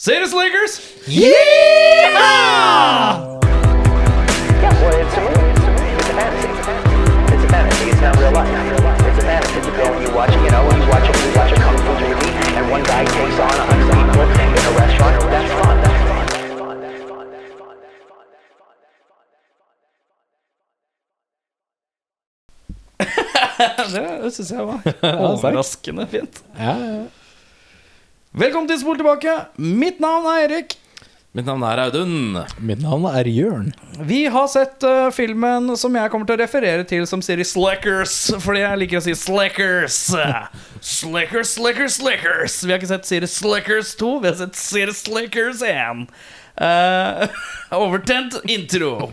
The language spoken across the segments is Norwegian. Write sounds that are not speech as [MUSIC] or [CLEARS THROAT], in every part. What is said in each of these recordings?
Serious Lakers! Yeah, well, it's a movie. It's a. It's a fantasy. It's a fantasy. It's not real life. It's a fantasy. You go and you watch, you know, you [LAUGHS] watch a, you watch a kung fu movie, and one guy takes on a hundred people in a restaurant. That's fun. That's fun. That's fun. That's fun. That's fun. That's fun. That's fun. Det, det syns jeg var overraskende fint. Ja, ja. Velkommen til Spol tilbake. Mitt navn er Erik. Mitt navn er Audun. Mitt navn er Jørn. Vi har sett uh, filmen som jeg kommer til å referere til som serie Slackers. Fordi jeg liker å si Slackers. [LAUGHS] Slackers, Slackers, Slackers. Vi har ikke sett Siri Slackers 2, vi har sett Siri Slackers 1. Uh, [LAUGHS] overtent intro. [LAUGHS]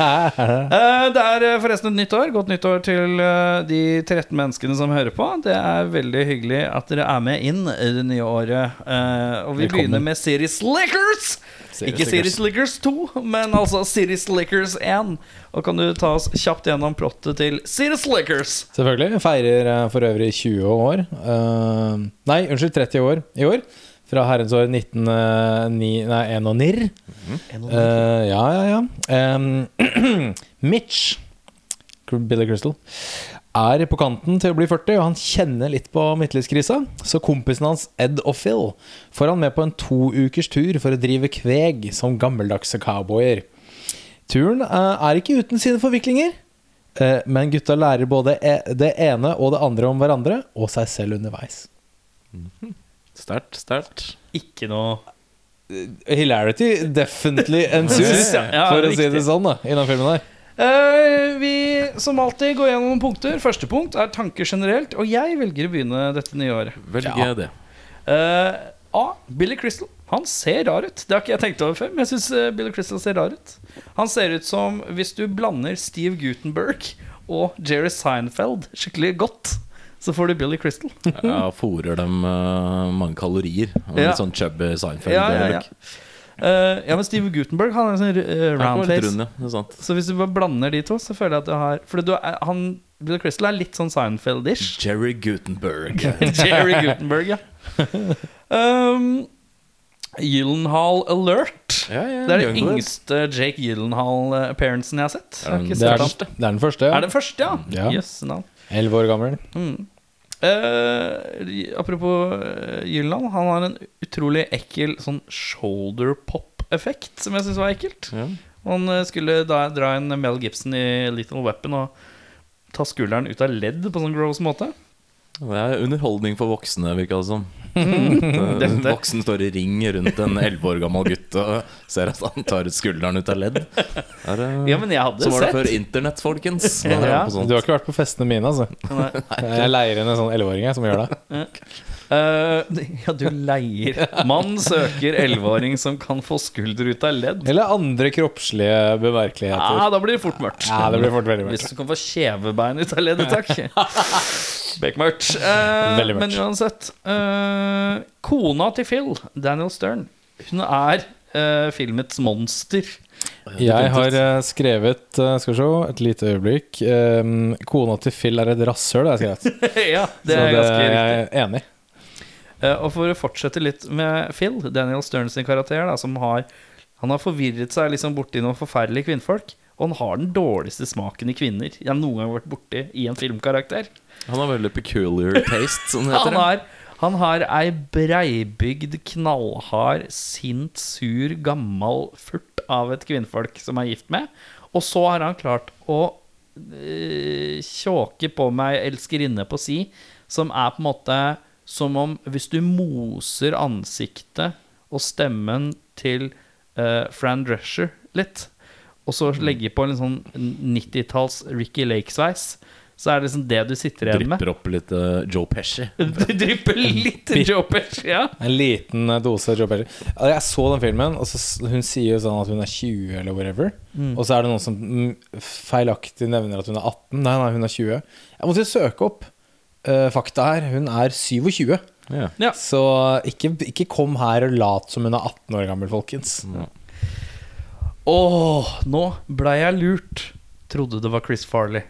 Eh, det er eh, forresten et nytt år. Godt nyttår til eh, de 13 menneskene som hører på. Det er veldig hyggelig at dere er med inn i det nye året. Uh, og vi Velkommen. begynner med Series Lickers. Ikke Series Lickers 2, men altså Series Lickers 1. Og kan du ta oss kjapt gjennom plottet til Series Lickers? Selvfølgelig. Feirer for øvrig 20 år. Nei, unnskyld, 30 år i år. Fra herrens år 1991. Nei, en og nirr. Eh, ja, ja, ja. Um, [CLEARS THROAT] Mitch, Billy Crystal, er på kanten til å bli 40, og han kjenner litt på midtlivskrisa. Så kompisen hans Ed og Phil får han med på en to ukers tur for å drive kveg som gammeldagse cowboyer. Turen eh, er ikke uten sine forviklinger, eh, men gutta lærer både e det ene og det andre om hverandre og seg selv underveis. Sterkt, sterkt. Ikke noe Hilarity definitely [LAUGHS] ensues, Ja, ja, for å si det sånn, da, i den filmen der. Uh, Vi som alltid går gjennom noen punkter. Første punkt er tanker generelt. Og jeg velger å begynne dette nye året. Velger Ja. det. uh, A. Billy Crystal. Han ser rar ut. Det har ikke jeg tenkt over før, men jeg syns Billy Crystal ser rar ut. Han ser ut som hvis du blander Steve Gutenberg og Jerry Seinfeld skikkelig godt, så får du Billy Crystal. [LAUGHS] ja, fòrer dem uh, mange kalorier. Og Ja. Litt sånn chubby Seinfeld. Ja, ja, ja. Uh, ja, men Steve Gutenberg Han har en sånn uh, round face. Ja. Er. Så hvis du bare blander de to, så føler jeg at du har For du er, han, Billy Crystal er litt sånn Seinfeld-ish. Jerry Gutenberg. [LAUGHS] Jerry Gutenberg, ja. [LAUGHS] Um, Gyllenhaal Alert. Ja, ja, Det er den yngste Jake Gyllenhaal-appearancen jeg har sett. Jeg har Er ikke Det er, den, det er den første. Er den første, ja? Ja. no. navn. Elleve år gammel. Mm. Eh, apropos Gylland. Han har en utrolig ekkel sånn shoulder pop-effekt, som jeg syns var ekkelt. Ja. Han eh, skulle da dra en Mel Gibson i Little Weapon og ta skulderen ut av ledd på sånn gross måte. Det er underholdning for voksne, virka det som. Dette. En voksen står i ring rundt en elleve år gammel gutt og ser at han tar ut skulderen ut av ledd. Er Ja, men jeg hadde så var det sett. før internett, folkens. [LAUGHS] Ja. Du har ikke vært på festene mine, altså. Nei. Jeg leier inn en sånn elleveåring som gjør det. Eh, [LAUGHS] ja, du leier. Mann søker elleveåring som kan få skulder ut av ledd. Eller andre kroppslige bemerkeligheter. Ja, da blir det fort mørkt. Ja, det blir fort veldig mørkt Hvis du kan få kjevebein ut av leddet, takk. [LAUGHS] Bekmørkt. Uh, mørkt. Men uansett. Uh, kona til Phil, Daniel Stern, hun er uh, filmets monster. Jeg har eh, skrevet eh, Skal vi se, et lite øyeblikk. Um, kona til Phil er et rasshøl, har jeg skrevet. [LAUGHS] ja, det Så er ganske er riktig. jeg enig. Eh, og for å fortsette litt med Phil, Daniel Stern sin karakter, da, som har Han har forvirret seg liksom borti noen forferdelige kvinnfolk. Og han har den dårligste smaken i kvinner jeg noen gang har vært borti i en filmkarakter. Han har veldig peculiar taste, som det Han har, han har ei breibygd, knallhard, sint, sur, gammal furt av et kvinnfolk som er gift med. Og så har han klart å øh, tjåke på meg elskerinne på si, som er på en måte som om hvis du moser ansiktet og stemmen til uh, Fran Drescher litt, og så legger på en sånn 90-talls Ricky Lake-sveis, så er det liksom det du sitter igjen med. Drypper opp litt uh, Joe Pesci. [LAUGHS] du drypper litt Joe Pesci, ja. En liten eh, dose Joe Pesci. Jeg så den filmen, og så, hun sier jo sånn at hun er 20 eller whatever. Og så er det noen som mm, feilaktig nevner at hun er 18. Nei, nei, hun er 20. Jeg måtte jo søke opp eh, fakta her. Hun er 27. Ja. Ja. Så ikke, ikke kom her og lat som hun er 18 år gammel, folkens. Åh, nå ble jeg lurt. Trodde det var Chris Farley.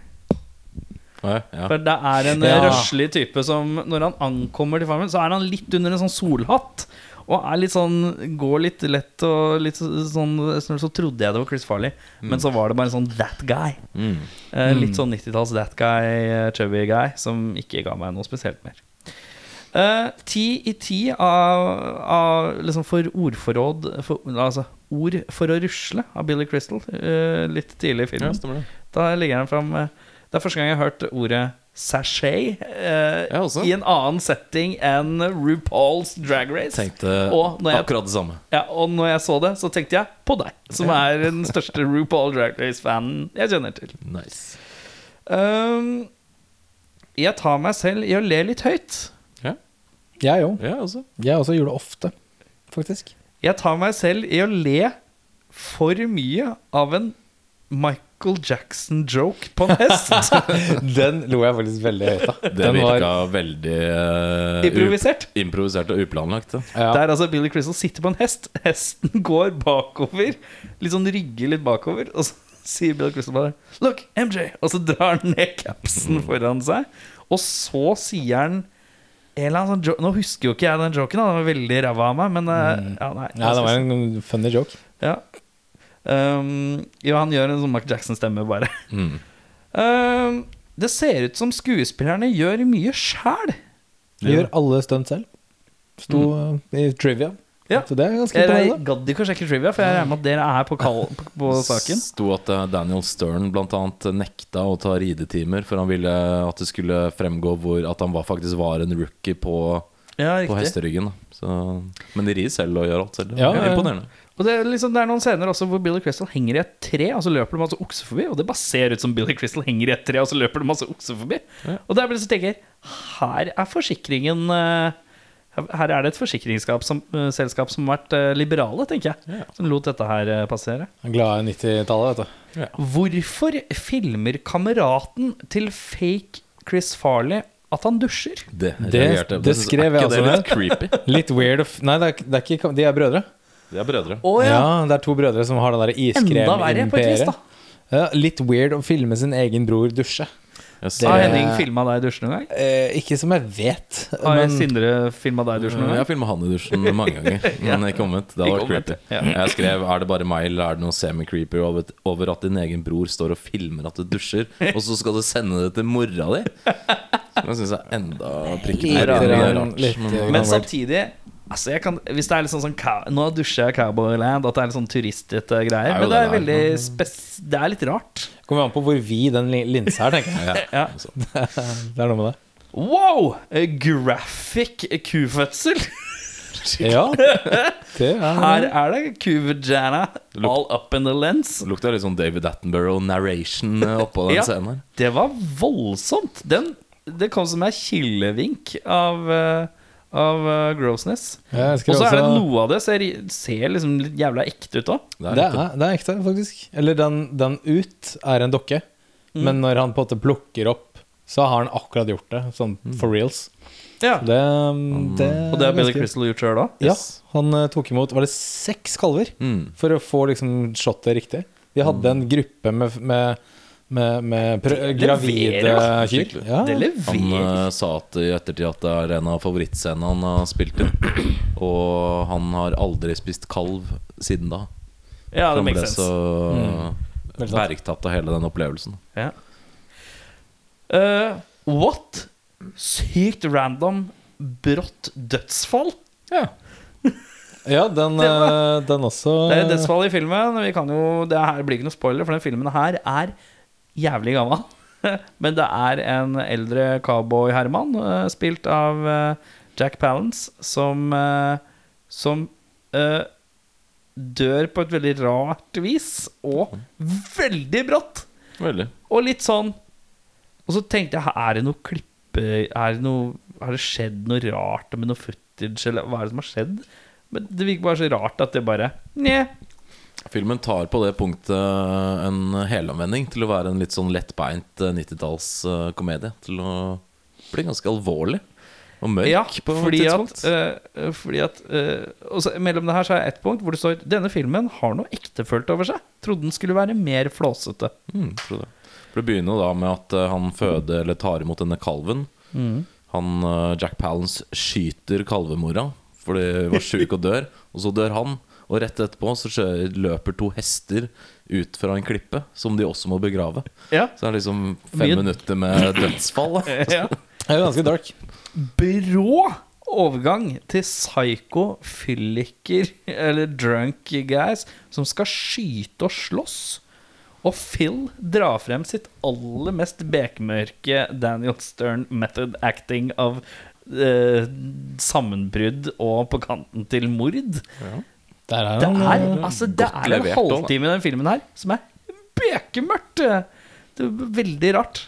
Ja, ja. For det er en Ja. røslig type som Når han ankommer til farmen, så er han litt under en sånn solhatt. Og er litt sånn går litt lett og litt sånn Så så trodde jeg det var Chris Farley, men så var det bare en sånn that guy. Mm. Eh, litt sånn 90-talls that guy, eh, chubby guy, som ikke ga meg noe spesielt mer. Eh, Ti i ti av, av liksom for ordforråd for, Altså ord for å rusle av Billy Crystal. eh, litt tidlig i filmen. Ja. Da legger han fram eh, Det er første gang jeg har hørt ordet sachet eh, i en annen setting enn RuPaul's Drag Race. Tenkte Og når jeg- akkurat det samme. Ja, og når jeg så det, så tenkte jeg på deg, som er den største [LAUGHS] RuPaul Drag Race-fanen jeg kjenner til. Nice. Um, jeg tar meg selv i å le litt høyt. Ja. Jeg òg. Ja, også. Jeg også gjør det ofte, faktisk. Jeg tar meg selv i å le for mye av en Michael Jackson-joke på en hest. [LAUGHS] Den lo jeg faktisk veldig høyt av. Det Den var- virka veldig uh, Improvisert. up- improvisert og uplanlagt. det. Ja. Der altså Billy Crystal sitter på en hest. Hesten [LAUGHS] går bakover. Litt sånn rygger litt bakover. Og så sier Billy Crystal bare 'Look, MJ!' Og så drar han ned capsen foran seg. Og så sier han en eller annen sånn Nå husker jo ikke jeg den joken, da. den var veldig ræva av meg. Men mm. ja, nei. Ja, det var en funny joke. ja. Um, Jo, han gjør en sånn Mark Jackson-stemme, bare. Mm. Um, det ser ut som skuespillerne gjør mye sjæl. Ja. gjør alle stunt selv. Sto mm. i trivia. Ja. Så det er ganske Jeg imponerende. gadd ikke å sjekke trivia, for jeg regner med at dere er på, kall, [LAUGHS] på, på saken. sto at eh, Daniel Stern blant annet nekta å ta ridetimer, for han ville at det skulle fremgå hvor, at han var, faktisk var en rookie på, Ja, på hesteryggen. Så, men de rir selv og gjør alt selv. Ja, det ja. Imponerende. Og det er, liksom, det er noen scener også hvor Billy Crystal henger i et tre, og så løper det masse okse forbi. Og det bare ser ut som Billy Crystal henger i et tre, og så løper det masse okse forbi. Ja. Og der blir det så tenker jeg, her er forsikringen eh, Her er det et forsikringsselskap som, eh, som har vært eh, liberale, tenker jeg. Ja. Som lot dette her passere. Er Glad i 90-tallet, vet du. Hvorfor filmer kameraten til fake Chris Farley at han dusjer? Det, Det- det skrev jeg altså. litt. Litt weird of Nei, det er, det er ikke De er brødre. De er brødre. Oh, Ja. det er to brødre som har det der Enda verre på et vis, da. Ja, litt weird å filme sin egen bror dusje. Yes. Det- Har Henning filma deg i dusjen noen gang? Eh, ikke som jeg vet. Har Men Sindre filma deg i dusjen noen Jeg har filma han i dusjen mange ganger, [LAUGHS] men ikke omvendt. Det hadde vært creepy. ja. Jeg skrev er det bare meg eller er det noe semi-creepy over, at din egen bror står og filmer at du dusjer, og så skal du sende det til mora di? [LAUGHS] Det syns jeg er enda prikken Litt rart. Men, Men samtidig altså jeg kan, Hvis det er litt sånn, sånn Nå dusjer jeg Cowboyland, at det er litt sånn turistete greier. Men det er veldig spes Det er litt rart. kommer an på hvor vid den li- linsa er, tenker jeg. [LAUGHS] ja, [LAUGHS] Ja. Det er noe med det. Wow! Eh, Graphic kufødsel. [LAUGHS] Ja, det Her er er det kuvajana all up in the lens. Det lukta litt sånn David Attenborough-narration eh, oppå den Ja. scenen her. Det var voldsomt. Den, det kom som en kilevink av, eh, av uh, grossness. Og så er det noe av det ser, ser liksom litt jævla ekte ut òg. Det Det er, det er ekte, faktisk. Eller den, den ut er en dokke, Mm. men når han på en måte plukker opp, så har han akkurat gjort det. Sånn for reals. Ja. Det, det Og det har Billy Crystal gjort sjøl òg? Ja, han eh, tok imot Var det seks kalver? Mm. For å få liksom shotet riktig. De hadde en gruppe med, med, med, med gravide kyr. Ja. Han eh, sa at i ettertid at det er en av favorittscenene han har spilt inn. [CLEARS THROAT] Og han har aldri spist kalv siden da. Ja, det Han ble makes sense. så Mm. Bergtatt av hele den opplevelsen. Ja. Uh, what? Sykt random, brått dødsfall. Ja, [LAUGHS] den, Det eh, den også Det er dødsfall i filmen. Vi kan jo, det her blir ikke noe spoiler, for den filmen her er jævlig gammel. [LAUGHS] Men det er en eldre cowboy-Herman, eh, spilt av eh, Jack Palance, som, eh, som dør på et veldig rart vis, og veldig brått. Veldig. Og litt sånn Og så tenkte jeg, er det noe klippe er det noe, Har det skjedd noe rart med noe footage, eller hva er det som har skjedd? Men det virker bare så rart at det bare Nja. Filmen tar på det punktet en helomvending til å være en litt sånn lettbeint 90-tallskomedie. Til å bli ganske alvorlig og mørk Ja, på et fordi at, tidspunkt. eh, fordi at eh, så Mellom det her så er ett punkt hvor det står Denne filmen har noe ektefølt over seg. Trodde den skulle være mer flåsete. Mm, tror det. For det begynner da med at eh, han føder eller tar imot denne kalven. Mm. Han, eh, Jack Palance skyter kalvemora fordi hun var sjuk og dør. Og så dør han. Og rett etterpå så kjører, løper to hester ut fra en klippe, som de også må begrave. Ja. Så det er liksom fem Mye- minutter med [LAUGHS] dødsfall. Ja. Det er jo ganske dark. Brå overgang til psycho fylliker, eller drunk guys, som skal skyte og slåss. Og Phil drar frem sitt aller mest bekmørke Daniel Stern method acting av eh, sammenbrudd og på kanten til mord. Der er Det er, eh, altså, det er en halvtime i den filmen her som er bekemørkt. Det er veldig rart.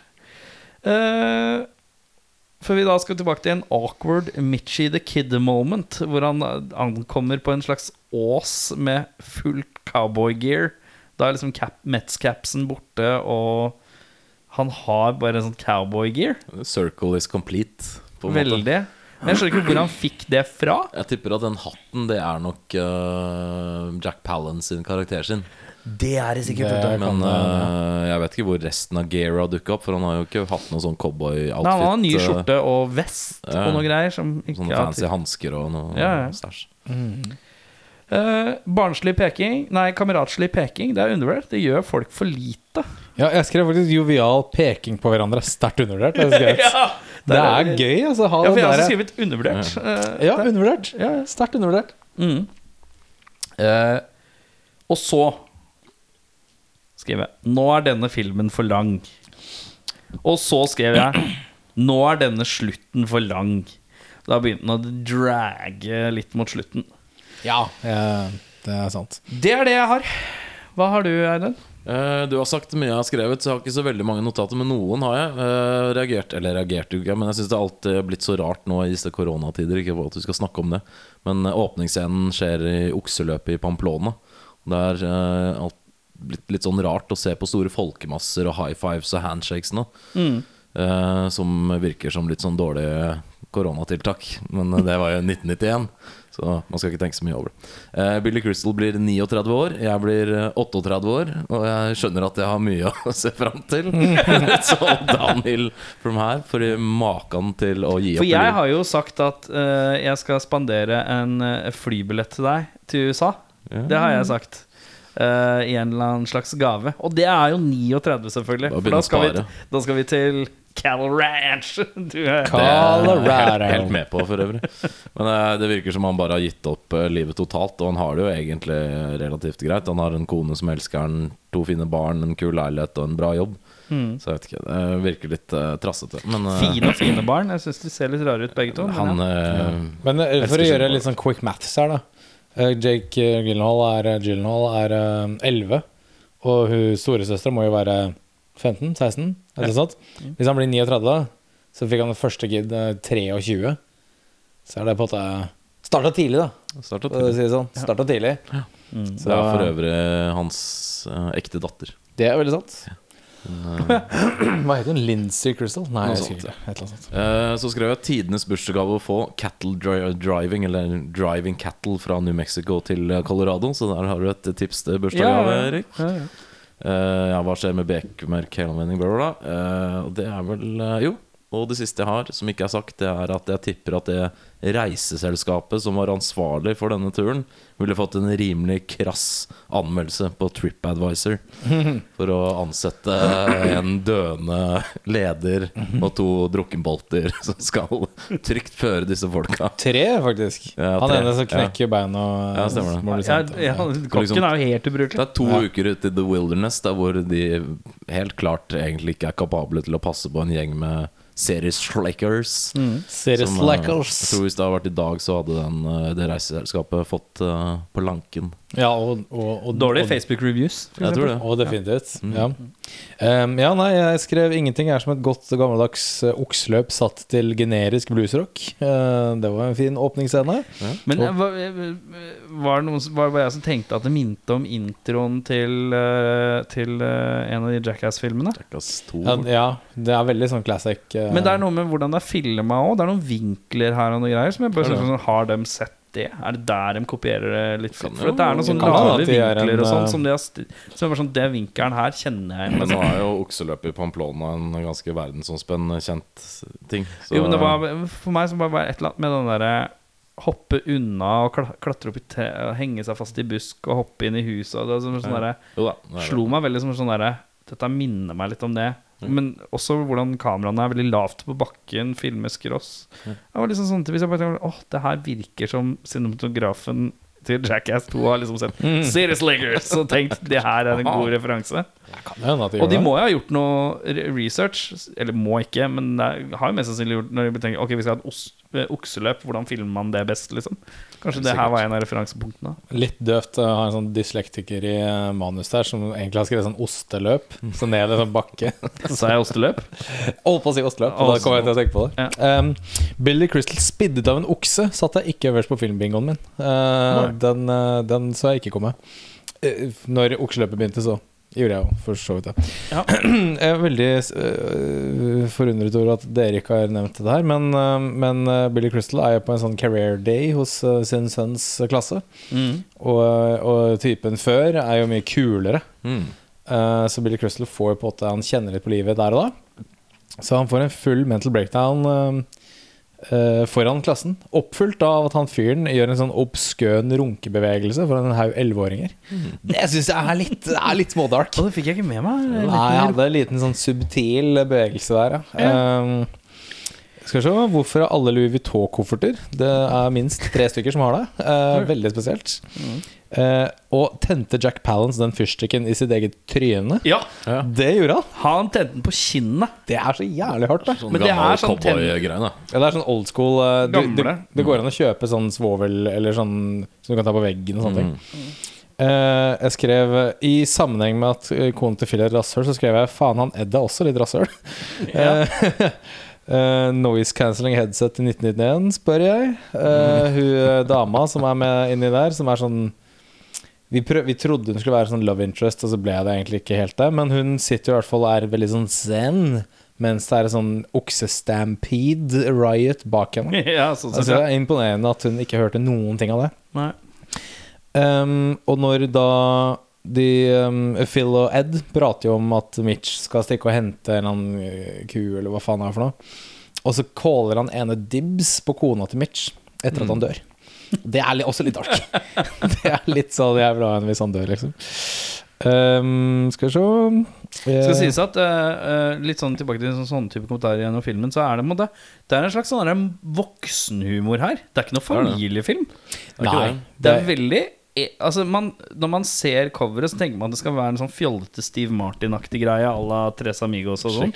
Uh, før vi da skal tilbake til en awkward Mitchie the Kid-moment, hvor han ankommer på en slags ås med fullt cowboygear. Da er liksom cap, Metz-capsen borte, og han har bare en sånn cowboygear. Circle is complete. På en måte. Men jeg skjønner ikke hvor han fikk det fra. Jeg tipper at den hatten, det er nok uh, Jack Palance sin karakter sin. Det er det sikkert. Det Men øh, jeg vet ikke hvor resten av Gera har dukka opp, for han har jo ikke hatt noe sånn cowboy-outfit. Han har en ny øh, skjorte og vest Ja. og noe greier. Som ikke Sånne fancy hansker og noe Ja, ja. stæsj. Eh, barnslig peking Nei, kameratslig peking Det er undervurdert. Det gjør folk for lite. Ja, jeg skrev faktisk jovial peking på hverandre. Sterkt undervurdert. jeg skrevet. det er [LAUGHS] gøy, altså. Ja, for jeg har også skrevet undervurdert. Uh, Ja, undervurdert. ja, ja. Sterkt undervurdert. Mm. Uh, og så skrev jeg Nå er denne filmen for lang. Og så skrev jeg [CLEARS THROAT] Nå er denne slutten for lang. Da begynte den å drage litt mot slutten. Ja, det er sant. Det er det jeg har. Hva har du, Eidun? Eh, du har sagt mye jeg har skrevet, så jeg har ikke så veldig mange notater. Men noen har jeg eh, reagert Eller reagert jo ikke, men jeg syns det har alltid blitt så rart nå i disse koronatider. Ikke for at vi skal snakke om det, men åpningsscenen skjer i okseløpet i Pamplona. Det er eh, alt blitt litt sånn rart å se på store folkemasser og high fives og handshakes nå. Mm. som virker som litt sånn dårlige koronatiltak. Men det var jo 1991, så man skal ikke tenke så mye over det. Uh, Billy Crystal blir 39 år, jeg blir eh, 38 år, og jeg skjønner at jeg har mye [LAUGHS] å se fram til. [LAUGHS] så downhill from her, for maken til å gi opp For jeg har jo sagt at uh, jeg skal spandere en eh, flybillett til deg til USA. Det har jeg sagt. Uh, I en eller annen slags gave. Og det er jo 39, selvfølgelig. For da skal, vi, da skal vi til Cal Ranch. [LAUGHS] Du er Det er helt, helt med på, for øvrig. Men eh, det virker som han bare har gitt opp eh, livet totalt. Og han har det jo egentlig relativt greit. Han har en kone som elsker han, to fine barn, en kul leilighet og en bra jobb. Så jeg vet ikke, det virker litt uh, trassete. Men Fine og fine barn. Jeg syns de ser litt rare ut, begge to. men han ja. Men for å gjøre litt sånn quick maths her, da. Jake Gyllenhaal er, Gyllenhaal er eh, 11, og hun storesøstera må jo være 15-16, er det sant? Hvis han blir 39, da, så fikk han det første kid eh, 23. Så er det på en måte Starta tidlig, da. Starta tidlig. si det sånn. Starta tidlig. Mm. Så Det er for øvrig hans uh, ekte datter. det er veldig sant. [CLEARS THROAT] Hva heter hun? Lincy Crystal? Nei, jeg sånt, husker ikke. Et eller annet sånt. Eh, så skrev jeg tidenes bursdagsgave å få cattle dri driving, eller driving cattle fra New Mexico til eh, Colorado. Så der har du et tips til bursdagsgave, Ja, ja. Erik. Ja, ja. Eh, ja, hva skjer med bekmørk helomvending, bla, bla, bla. Og det er vel eh, Jo. Og det siste jeg har, som ikke er sagt, det er at jeg tipper at det reiseselskapet som var ansvarlig for denne turen, ville fått en rimelig krass anmeldelse på TripAdvisor [LAUGHS] for å ansette en døende leder og to drukkenbolter [LAUGHS] som skal trygt føre disse folka. Tre, faktisk. Ja, Han tre. ene som knekker beina og Ja, stemmer det. Ja, ja, kokken er jo helt Det er to Ja. uker ute i The Wilderness Der hvor de helt klart egentlig ikke er kapable til å passe på en gjeng med series Mm. Serious Som, eh. Jeg tror Hvis det hadde vært i dag, så hadde den, eh, det reiseselskapet fått uh, på lanken. Ja, og, og, og Dårlige Facebook-reviews. Jeg tror det. Og definitivt. Ja. Um, ja, nei, jeg skrev 'Ingenting er som et godt gammeldags uh, okseløp satt til generisk bluesrock'. Uh, det var en fin åpningsscene. Men eh, var, eh, var det noen var det jeg som tenkte at det minte om introen til, eh, til eh, en av de Jackass-filmene? Jackass 2. Ja, ja, det er veldig sånn classic. uh, Men det er noe med hvordan det er filma òg. Det er noen vinkler her og noe greier. Som jeg bare synes sånn, Har de sett det? Er det der de kopierer det litt? Kan For jo- det er noen sånne er vinkler en, og sånn eh, som de har st Som er sånn Det vinkelen her kjenner jeg. Men nå er jo okseløpet i Pamplona en ganske verdensomspennende kjent ting. Så Jo, men det var For meg så var det et eller annet med den derre hoppe unna og klatre opp i tre henge seg fast i busk og hoppe inn i huset. Og det sånn, sånn derre- Jo da. er det. slo meg veldig som sånn derre Dette minner meg litt om det. Men også hvordan kameraene er veldig lavt på bakken, filmer skross. Det var liksom sånn Hvis jeg bare tenker Åh, det her virker som cinematografen til Jackass 2 har liksom sett. Serious Sliggers og tenkt det her er en god referanse. Og de må jo ha gjort noe research, eller må ikke, men det har jo mest sannsynlig gjort når de tenker Ok, vi skal ha et eh, okseløp, hvordan filmer man det best, liksom? Kanskje det her var en av referansepunktene. Litt døvt å ha en sånn dyslektiker i eh, manus der som egentlig har skrevet sånn osteløp. Så ned en sånn bakke. [LAUGHS] Sa jeg osteløp? Holdt på å si osteløp, og da kom jeg til å tenke på det. Um, Billy Crystal spiddet av en okse satt jeg ikke øverst på filmbingoen min. Uh, den, uh, den så jeg ikke komme. Uh, når okseløpet begynte, så gjorde jeg jo for så vidt. Ja. [CLEARS THROAT] Jeg er veldig uh, forundret over at dere ikke har nevnt det her, men, uh, men Billy Crystal er jo på en sånn career day hos uh, sin sønns klasse. Mm. Og, og typen før er jo mye kulere. Mm. Så Billy Crystal får på en måte Han kjenner litt på livet der og da. Så han får en full mental breakdown foran klassen. oppfylt av at han fyren gjør en sånn obskøn runkebevegelse foran en haug elleveåringer. Det syns jeg er litt, er litt smådark. Og det fikk jeg ikke med meg. Nei, jeg hadde en liten sånn subtil bevegelse der, ja. Um, skal vi se, Hvorfor har alle Louis Vuitton-kofferter? Det er minst tre stykker som har det. Eh, veldig spesielt. Eh, og tente Jack Palance den fyrstikken i sitt eget tryne? Ja, Det gjorde han. han tente den på kinnet. Det er så jævlig hardt, Det. Sånn Men det er sånn ten- cowboygreie. Ja, det er sånn old school eh, du, du, det går an å kjøpe sånn svovel eller sånn som du kan ta på veggen og sånne ting. Uh, jeg skrev I sammenheng med at eh, konen til Phil er rasshøl, så skrev jeg faen, han Ed er også litt rasshøl. Eh, [LAUGHS] eh, noise cancelling headset i 1991, spør jeg. Uh, Hun eh, dama som er med inni der, som er sånn vi, prøv, vi trodde hun skulle være sånn love interest, og så ble det egentlig ikke helt det. Men hun sitter i hvert fall og er veldig sånn zen, mens det er sånn oksestampede riot bak henne. [LAUGHS] ja, sånn Altså, det er imponerende at hun ikke hørte noen ting av det. Um, og når da de, um, Phil og Ed prater jo om at Mitch skal stikke og hente en eller annen eh, ku, eller hva faen det er for noe. Og så caller han ene dibs på kona til Mitch etter at han dør. Det er også litt dark. [LAUGHS] det er litt sånn jeg vil ha en hvis han dør, liksom. Um, skal vi se yeah. Skal sies at eh, eh, Litt sånn tilbake til sånn, sånn type kommentarer gjennom filmen, så er det, måte, det er en slags sånn voksenhumor her. Det er ikke noe familiefilm. ikke Nei. det. Det er veldig eh, Altså man, Når man ser coveret, så tenker man at det skal være en sånn fjollete Steve Martin-aktig greie à la Tres Amigos og sånn.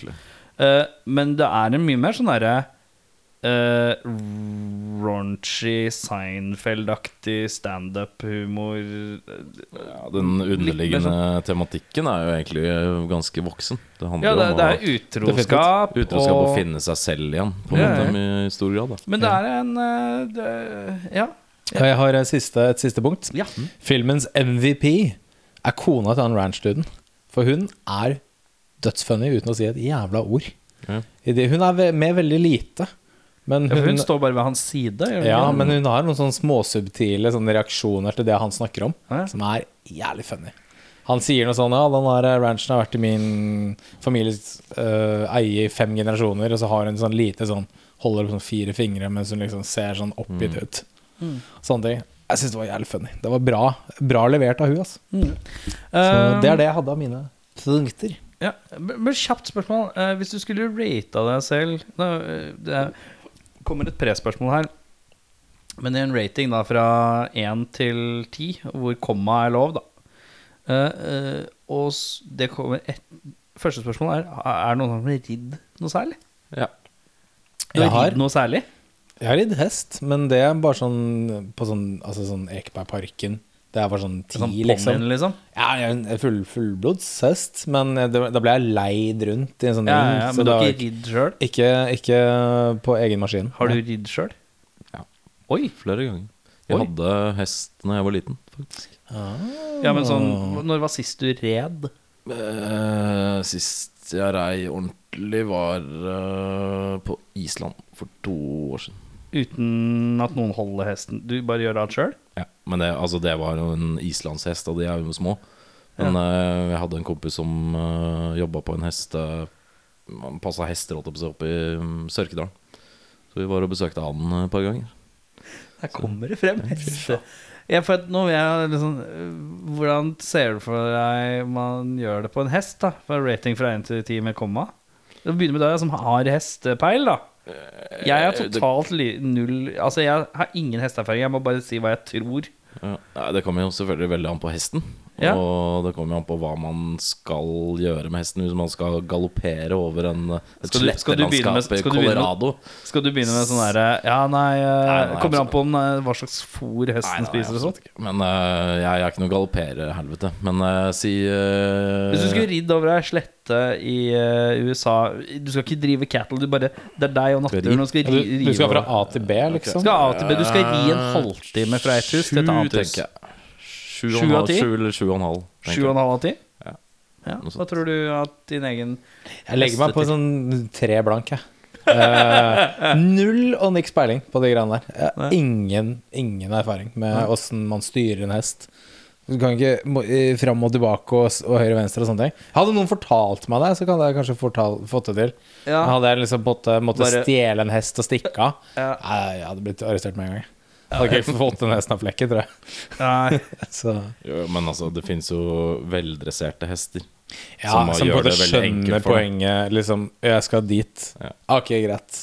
Eh, men det er en mye mer sånn derre uh, raunchy, Seinfeld-aktig standup-humor. Ja, den underliggende tematikken er jo egentlig ganske voksen. Det handler Ja, det, om det er utroskap. utroskap å finne seg selv igjen, på ja, Ja, måte, i stor grad. Da. Men det er en eh, det, Ja. Og jeg har et siste, et siste punkt. Ja. Filmens MVP er kona til han ranch-duden. For hun er dødsfunny uten å si et jævla ord. Ja. Hun er med veldig lite. Men Ja, hun, hun står bare ved hans side. hun ja, ikke? men hun har noen sånne småsubtile sånne reaksjoner til det han snakker om, som er jævlig funny. Han sier noe sånn Ja, den der ranchen har vært i min families uh, eie i fem generasjoner, og så har hun sånn lite sånn Holder opp sånn fire fingre mens hun liksom ser sånn oppgitt ut. Sånne ting. Jeg syns det var jævlig funny. Det var bra, bra levert av hun altså. Så Eh, det er det jeg hadde av mine punkter. Ja, men kjapt spørsmål. Eh, hvis du skulle rata deg selv da, eh, Det kommer et prespørsmål her. Men i en rating da fra 1 til 10, hvor komma er lov, da Eh, eh, Og det kommer et Første spørsmål er Er det noen som har ridd noe særlig? Ja. Du Jeg har. ridd noe særlig? Jeg har ridd hest, men det er bare sånn på sånn, altså sånn Ekebergparken. Det er bare sånn ti, Sånn liksom. liksom? Ja, jeg er en full, fullblodshest, men det, da ble jeg leid rundt i en sånn Ja, ring. ja, så men du det har ikke ridd sjøl? ikke, ikke på egen maskin. Har du ridd sjøl? Ja. Oi! Flere ganger. Jeg Oi. hadde hest da jeg var liten, faktisk. Ja, men sånn Når var sist du red? Eh, sist jeg rei ordentlig, var eh, på Island for to år siden. Uten at noen holder hesten? Du bare gjør alt sjøl? Ja, men det, altså, det var jo en islandshest, og de er jo små. Men eh, jeg hadde en kompis som uh, jobba på en hest uh, Han passa hester opp, opp i um, Sørkedalen. Så vi var og besøkte han eh, et par ganger. Der kommer det frem. hester. Ja, liksom Hvordan ser du for deg man gjør det på en hest? da For rating fra 1 til 10 med komma? Begynner med deg som har hestepeil, da. Jeg er Eh, totalt null Altså, jeg har ingen hesteerfaring. Jeg må bare si hva jeg tror. Ja. Det kommer jo selvfølgelig veldig an på hesten. Ja. Og det kommer jo an på hva man skal gjøre med hesten. Hvis man skal galoppere over en, Skal du- skal du med- slettelandskap i Colorado. du begynne med- Skal du begynne med sånn derre Ja, nei, øh, Nei, nei, Kommer an på om, øh, hva slags fôr hesten Nei, nei, spiser og sånt. Men uh, jeg, er ikke noe galopperhelvete. Men uh, si uh, Hvis du skulle ridd over ei slette i USA Du skal ikke drive cattle, du bare Det er deg og naturen og skal ri, Du, du skal fra. A til B, liksom? Skal A til B. Du skal ri en halvtime fra et hus til et annet hus. Sju av ti? sju eller sju og en halv. Sju og en halv av ti? Ja. Ja. Hva tror du at din egen Jeg legger meg på sånn tre blank, jeg. Uh, [LAUGHS] null og niks peiling på de greiene der. Uh, ingen, ingen erfaring med åssen man styrer en hest. Du kan ikke må- fram og tilbake og, og høyre og venstre og sånne ting. Hadde noen fortalt meg det, så kan jeg kanskje fortal, fått det til. Ja. Hadde jeg liksom måtte, måtte Bare- stjele en hest og stikke av, Ja. Jeg hadde blitt arrestert med en gang. Jeg hadde ikke fått den hesten av flekken, tror jeg. Nei. [LAUGHS] Så, Jo, men altså, det finnes jo veldresserte hester. ja, Som som, gjør på en måte det veldig skjønner enkelt for deg. poenget. Liksom, jeg skal dit. Ja. Ok, greit.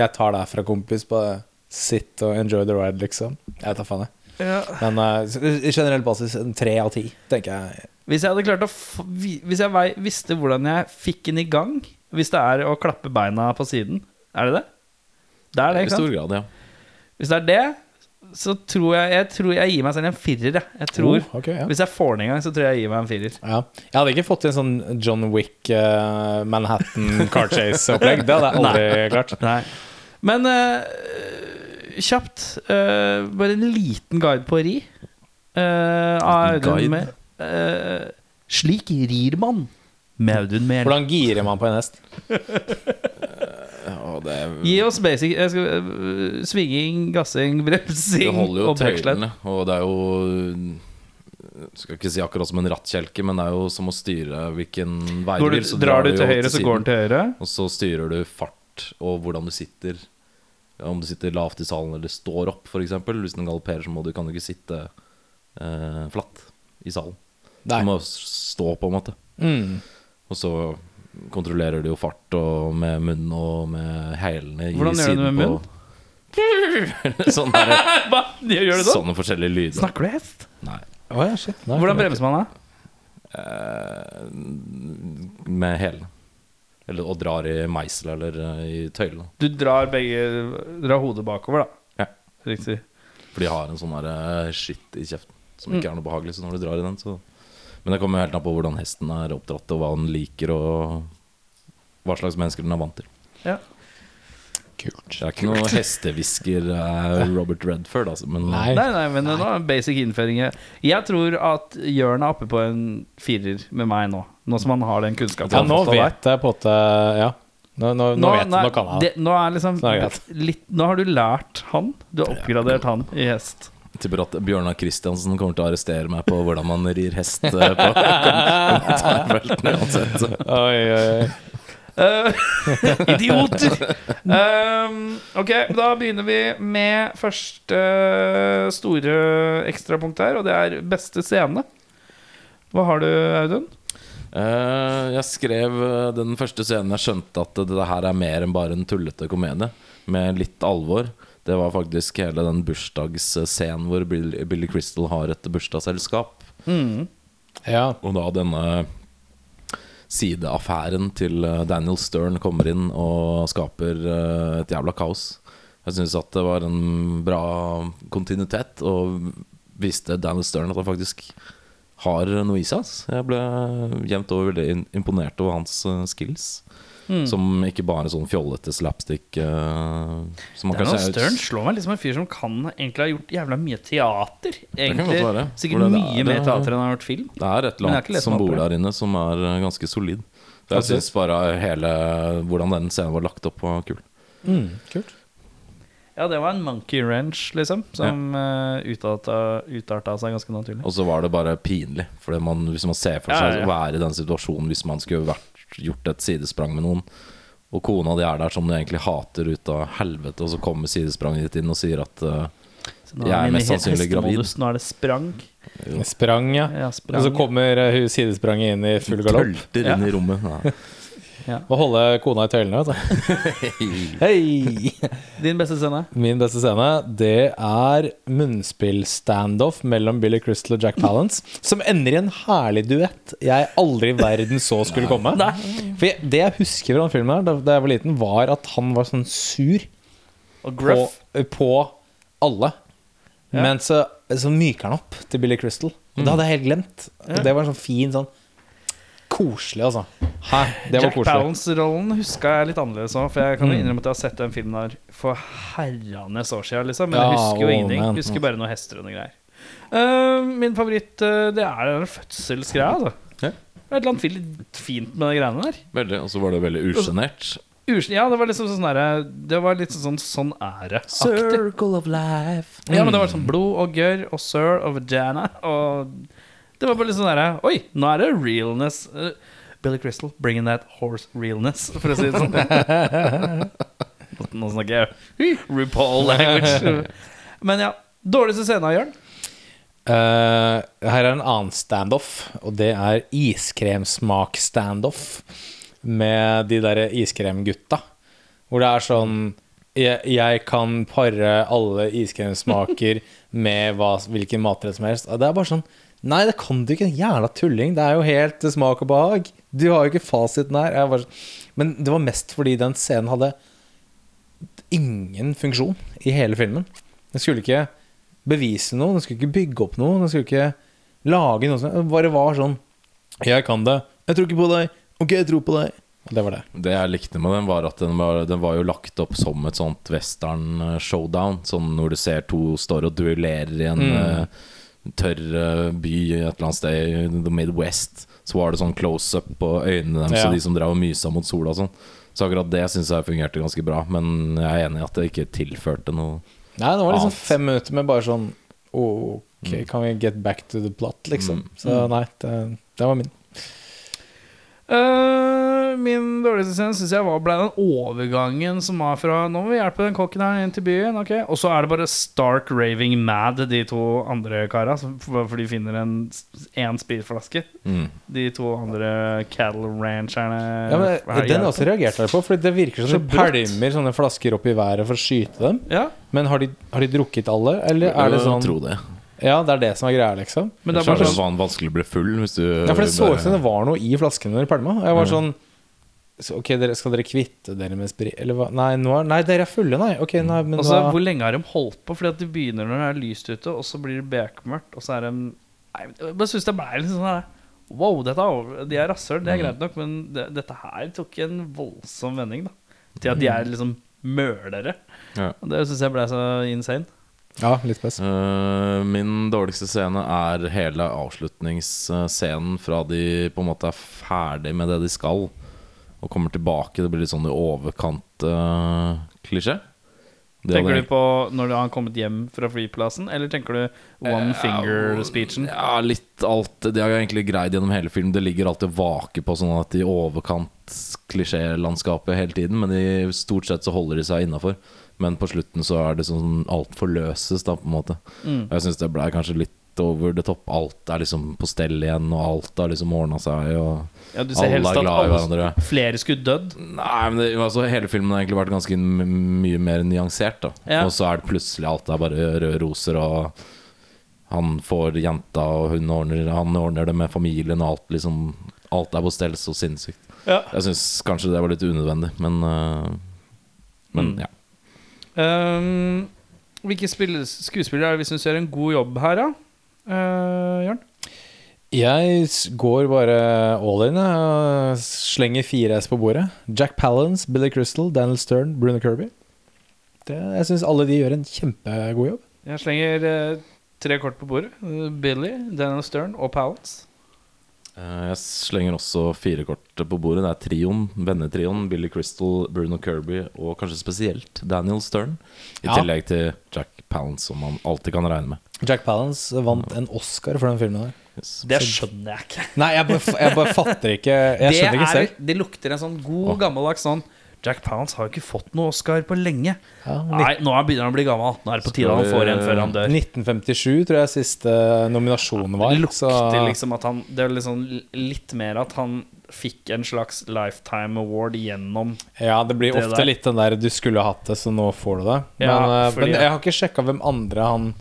Jeg tar det fra kompis. på det Sitt og enjoy the ride, liksom. Jeg tar faen, jeg. Ja. Men uh, generell basis en tre av ti, tenker jeg. Hvis jeg hadde klart å f Hvis jeg vei- visste hvordan jeg fikk den i gang Hvis det er å klappe beina på siden Er det det? Det er det, I stor grad, ja. Hvis det er det Så tror jeg Jeg tror jeg gir meg selv en firer jeg. jeg tror, Oh, okay, ja. Hvis jeg får den en gang Så tror jeg jeg gir meg en firer Ja. Jeg hadde ikke fått til en sånn John Wick, uh, Manhattan car chase-opplegg. Det hadde jeg aldri klart. Nei Men uh, Kjapt uh, Bare en liten guide på ri uh, Audun guide? med Slik rir man Med Audun Mehl Hvordan girer man på en hest? [LAUGHS] ja det, er, Gi oss basic jeg skal, øh, Svinging, gassing, [LAUGHS] det holder jo tøylene. Og det er jo Skal ikke si akkurat som en rattkjelke, men det er jo som å styre hvilken vei du du vil. Så drar du jo til høyre, så går den til høyre. Og så styrer du fart og hvordan du sitter. Om du sitter lavt i salen eller står opp, f.eks. Hvis den galopperer, så må du, kan du ikke sitte eh, flatt i salen. Nei. Du må stå, på en måte. Mm. Og så kontrollerer du jo fart og med munnen og med hælene i Hvordan gjør du det med munnen? [LAUGHS] Sånn der, [LAUGHS] Hva? Gjør du det? sånne forskjellige lyder. Snakker du hest? Nei. Oh, ja, shit. Nei, Hvordan bremser man da? Eh, med hælene. Eller og drar i meisel eller eh, i tøylene. Du drar begge Drar hodet bakover, da. Ja. Riktig. For de har en sånn der eh, shit i kjeften som Mm. ikke er noe behagelig. Så når du drar i den, så Men det kommer helt an på hvordan hesten er oppdratt, og hva den liker, og hva slags mennesker den er vant til. Ja. Kult. Det er ikke noe hestehvisker eh, Robert Redford, altså. Men Nei. Nei, nei, men nå er basic innføring. Jeg tror at Jørn er oppe på en firer med meg nå. Nå som han har den kunnskapen. Ja, nå vet jeg på at Ja. Nå, nå, nå, vet jeg. Kan jeg det. det. Nå er liksom Nå er litt, Nå har du lært han. Du har oppgradert han i hest. Jeg tipper at Bjørnar Kristiansen kommer til å arrestere meg på hvordan man rir hest eh, på [LAUGHS] kommentarfeltene uansett. Oi, oi. Eh, [LAUGHS] idioter! Um, ok, da begynner vi med første store ekstrapunkt her, og det er beste scene. Hva har du, Audun? Uh, jeg skrev eh, den første scenen jeg skjønte at det her er mer enn bare en tullete komedie, med litt alvor. Det var faktisk hele den bursdagsscenen hvor Billy, Billy Crystal har et bursdagsselskap. Ja. Og da denne sideaffæren til eh, Daniel Stern kommer inn og skaper eh, et jævla kaos. Jeg syns at det var en bra kontinuitet, og viste Daniel Stern at han faktisk har noe i seg. Jeg ble jevnt over veldig imponert over hans eh, skills. Som ikke bare sånn fjollete slapstick Uh, Som man er- Stern slår meg litt som en fyr som kan egentlig ha gjort jævla mye teater. Egentlig. Sikkert det- mye det- mer teater enn han har gjort film. Det er et eller annet som bor der inne, som er eh, ganske solid. Så jeg syns bare hele hvordan den scenen var lagt opp, var kul. Mm, kult. Ja, det var en monkey wrench, liksom, som uh, utarta, utarta seg ganske naturlig. Og så var det bare pinlig. For man, hvis man ser for Ja, seg ja, ja. å være i den situasjonen hvis man skulle vært, gjort et sidesprang med noen, og kona di er der som du egentlig hater ut av helvete, og så kommer sidespranget ditt inn og sier at uh, Jeg er mest sannsynlig gravid. Nå er det sprang. Sprang, ja. Ja, Og så kommer eh, sidespranget inn i full galopp. tølter Ja. inn i rommet. Ja. Og holde kona i tøylene, vet du. [LAUGHS] Hei! Din beste scene? Min beste scene, det er munnspill-standoff mellom Billy Crystal og Jack Palance, som ender i en herlig duett jeg aldri i verden så skulle komme. For jeg, Det jeg husker fra den filmen her, da, jeg var liten, var at han var sånn sur Og på, Gruff. på alle. Ja. Men så, så myker han opp til Billy Crystal. Og det hadde jeg helt glemt. Og det var en sånn fin sånn Koselig, altså. Hæ? Det var Jack koselig. Palance-rollen huska jeg litt annerledes òg. For jeg kan jo Mm. innrømme at jeg har sett den filmen der for herrenes år siden. Liksom. Men jeg husker jo ingenting. man. Husker bare noen hester og noe greier. Eh, min favoritt uh, det er den fødselsgreia. Altså. Ja. Det er et eller annet fint- fint med de greiene der. Veldig, og så var det veldig usjenert. Ja, det var liksom sånn derre Det var litt sånn sånn ære-aktig. of life. Ja, men det var sånn blod og gørr og sir og vagina og Det var bare litt sånn derre Oi, nå er det realness. Uh, Billy Crystal, bringing that horse realness, for å si det sånn. Nå snakker jeg RuPaul language. Men ja. Dårligste scene, Jørn? Uh, her er en annen standoff, og det er iskremsmak-standoff med de derre iskremgutta. Hvor det er sånn jeg, jeg kan pare alle iskremsmaker [LAUGHS] med hva, hvilken matrett som helst. Det er bare sånn Nei, det kan du ikke. Jævla tulling. Det er jo helt smak og behag. Du har jo ikke fasiten her. Bare, men det var mest fordi den scenen hadde ingen funksjon i hele filmen. Den skulle ikke bevise noe, den skulle ikke bygge opp noe, den skulle ikke lage noe som bare var sånn Jeg kan det. Jeg tror ikke på deg. Ok, jeg tror på deg. Det var det. Det jeg likte med den, var at den var, den var jo lagt opp som et sånt western eh, showdown. Sånn når du ser to står og duellerer i en eh, tørr eh, by et eller annet sted i the Midwest. Så var det sånn close up på øynene deres Ja. de som drev og mysa mot sola og sånn. Så akkurat det syns jeg fungerte ganske bra. Men jeg er enig i at det ikke tilførte noe. Nei, det var liksom Annet. fem minutter med bare sånn Ok, kan vi get back to the plot, liksom? Så nei, det, det var min. Eh, min dårligste scene syns jeg var ble den overgangen som var fra Nå må vi hjelpe den kokken her inn til byen. ok Og så er det bare stark raving mad, de to andre kara. som- For de finner en én spritflaske. Mm. De to andre cattle rancherne Ja, men Den har også reagerte jeg på, for det virker som Så de pælmer sånne flasker opp i været for å skyte dem. Ja, Men har de, har de drukket alle, eller er det Jeg sånn tror det. Ja, det er det som er greia, liksom. men det Det er bare så sånn vanskelig å bli full hvis du Ja, for det så ut som det var noe i flaskene når de pælma. Jeg var sånn så, Ok, dere, skal dere kvitte dere med sprit Eller hva? Nei, nå er, nei, dere er fulle, nei. Ok, nei, men Altså, Hvor lenge har de holdt på? Fordi at de begynner når det er lyst ute, og så blir det bekmørkt, og så er de Nei, Jeg bare syns det ble litt sånn her Wow, dette er de er rasshøl, det er greit nok, men det, dette her tok en voldsom vending, da. Til at de er liksom mølere. Ja. Og det syns jeg ble så insane. Ja, litt spes. Uh, min dårligste scene er hele avslutningsscenen fra de på en måte er ferdig med det de skal, og kommer tilbake. Det blir litt sånn i overkant uh, klisjé. Det Tenker du på når han har kommet hjem fra flyplassen, eller tenker du one finger-speechen? Ja, litt alt. Det har jeg egentlig greid gjennom hele filmen. Det ligger alltid vake på sånn at i overkant klisjélandskapet hele tiden, men i stort sett så holder de seg innafor. Men på slutten så er det sånn alt forløses, da, på en måte. Mm. Og Jeg syns det ble kanskje litt over the top. Alt er liksom på stell igjen, og alt har liksom ordna seg, og Ja, du ser alle er glad i hverandre. flere skulle dødd. Nei, men det, altså, hele filmen har egentlig vært ganske mye mer nyansert. da Ja. Og så er det plutselig alt er bare røde roser, og han får jenta, og hun ordner, han ordner det med familien, og alt liksom Alt er på stell så sinnssykt. Ja. Jeg syns kanskje det var litt unødvendig, men uh, Men Mm. ja. Um, hvilke skuespillere er det vi syns gjør en god jobb her, da? Uh, Jørn? Jeg går bare all in slenger fire S på bordet. Jack Palance, Billy Crystal, Daniel Stern, Bruno Kirby. Det, jeg syns alle de gjør en kjempegod jobb. Jeg slenger uh, tre kort på bordet. Eh, Billy, Daniel Stern og Palance. Eh, Jeg slenger også fire kort på bordet. Det er trioen, vennetrioen. Billy Crystal, Bruno Kirby og kanskje spesielt Daniel Stern. I Ja. tillegg til Jack Palance, som man alltid kan regne med. Jack Palance vant en Oscar for den filmen der. Yes. Det skjønner jeg ikke. Nei, jeg bare, jeg bare fatter ikke Jeg det, skjønner ikke er, selv. det lukter en sånn god, gammeldags sånn Jack Palance har jo ikke fått noe Oscar på lenge. Ja, Nei, nå er- begynner han å bli gammel. Nå er det på tide han får en før han dør. 1957 tror jeg siste nominasjonen var. Det så- lukter liksom at han Det er liksom litt mer at han fikk en slags lifetime award gjennom Ja, det blir Det ofte der. litt den der 'du skulle hatt det, så nå får du det'. Men, Ja, eh, fordi- men jeg har ikke sjekka hvem andre han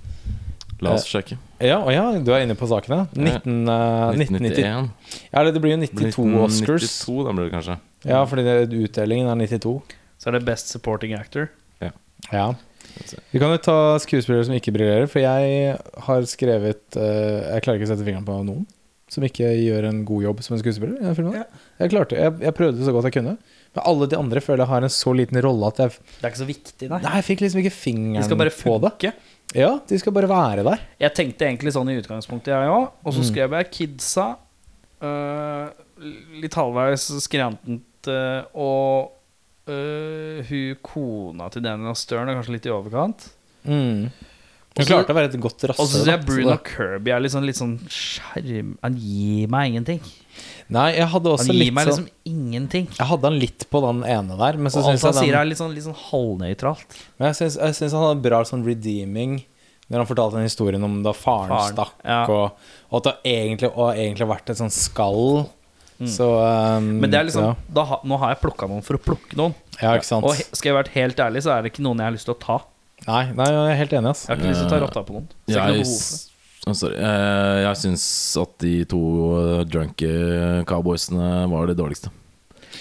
La oss sjekke. Ja, ja, du er inne på sakene? 19, eh, 1990 1991. Ja, det blir jo 92 Oscars. 1992, da blir det kanskje. Ja, fordi det, utdelingen er 92. Så er det Best Supporting Actor. Ja. Vi kan jo ta skuespillere som ikke briljerer, for jeg har skrevet uh, Jeg klarer ikke å sette fingeren på noen som ikke gjør en god jobb som en skuespiller. i den filmen. Jeg klarte jeg, jeg prøvde så godt jeg kunne. Men alle de andre føler jeg har en så liten rolle at jeg Det er ikke så viktig, nei. Nei, jeg fikk liksom ikke De fingeren skal bare på det. Ja, de skal bare være der. Jeg tenkte egentlig sånn i utgangspunktet, jeg òg. Og så Mm. skrev jeg Kidsa. Uh, litt halvveis skrantent øh, og øh, hun kona til Daniel Stern er kanskje litt i overkant. Mm. Hun klarte å være et godt Og så rasshøl. syns jeg Bruno Kirby er litt sånn, litt sånn skjerm... Han gir meg ingenting. Nei, jeg hadde Han gir litt meg sånn liksom ingenting. Jeg hadde han litt på den ene der, men så Og alt han sier, er litt sånn, litt sånn halvnøytralt. Men jeg syns, han hadde bra sånn redeeming når han fortalte den historien om da faren, Faren, stakk, ja. og, og at det egentlig, og egentlig vært et sånn skall. Så um, Mm. Men det er liksom ja. da, ha- Nå har jeg plukka noen for å plukke noen. ja, ikke sant. Og skal jeg være helt ærlig, så er det ikke noen jeg har lyst til å ta. Nei, nei, jeg er helt enig, ass. Jeg har ikke lyst til å ta rotta på noen. Så det er Jeg, noe det. oh. Eh, jeg syns at de to drunke cowboysene var de dårligste.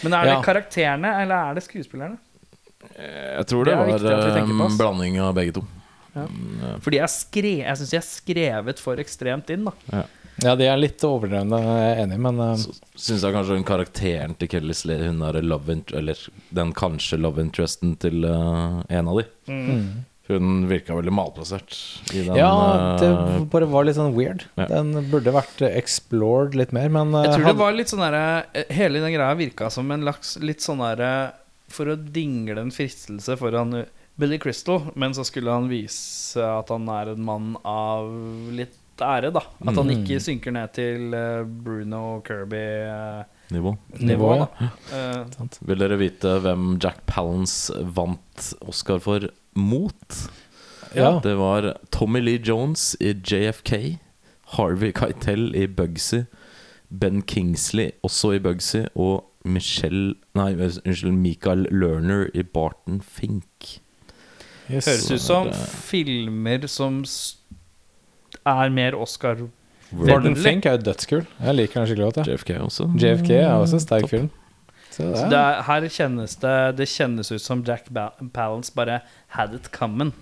Men er det Ja. karakterene, eller er det skuespillerne? Jeg tror Det det, var på, en blanding av begge to. Ja. Mm, eh, Fordi jeg, skre, jeg syns de er skrevet for ekstremt inn. da Ja, de er litt overdrevne, jeg er enig, men uh, Så syns jeg kanskje den karakteren til Kelly Slade Hun er love Eller den kanskje love interesten til uh, en av de. mm. Hun virka veldig malplassert. I den, Ja, det eh, bare var litt sånn weird. Ja. Den burde vært eh, explored litt mer, men Jeg tror det var litt sånn derre Hele den greia virka som en laks litt sånn derre For å dingle en fristelse foran Billy Crystal, men så skulle han vise at han er en mann av litt ære, da. At han Mm. ikke synker ned til uh, Bruno Kirby-nivå, nivå. Nivå, ja. da. Uh, Vil dere vite hvem Jack Palance vant Oscar for mot? Ja. Det var Tommy Lee Jones i JFK, Harvey Keitel i Bugsy, Ben Kingsley også i Bugsy, og Michelle Nei, unnskyld, Michael Lerner i Barton Fink. Yes. høres ut som filmer som er mer Oscar Vennlig. Fink er jo dødskul. Jeg liker den skikkelig godt. Ja. JFK også. JFK er også en sterk film. Så det Så det er, her kjennes det Det kjennes ut som Jack Palance bare had it coming.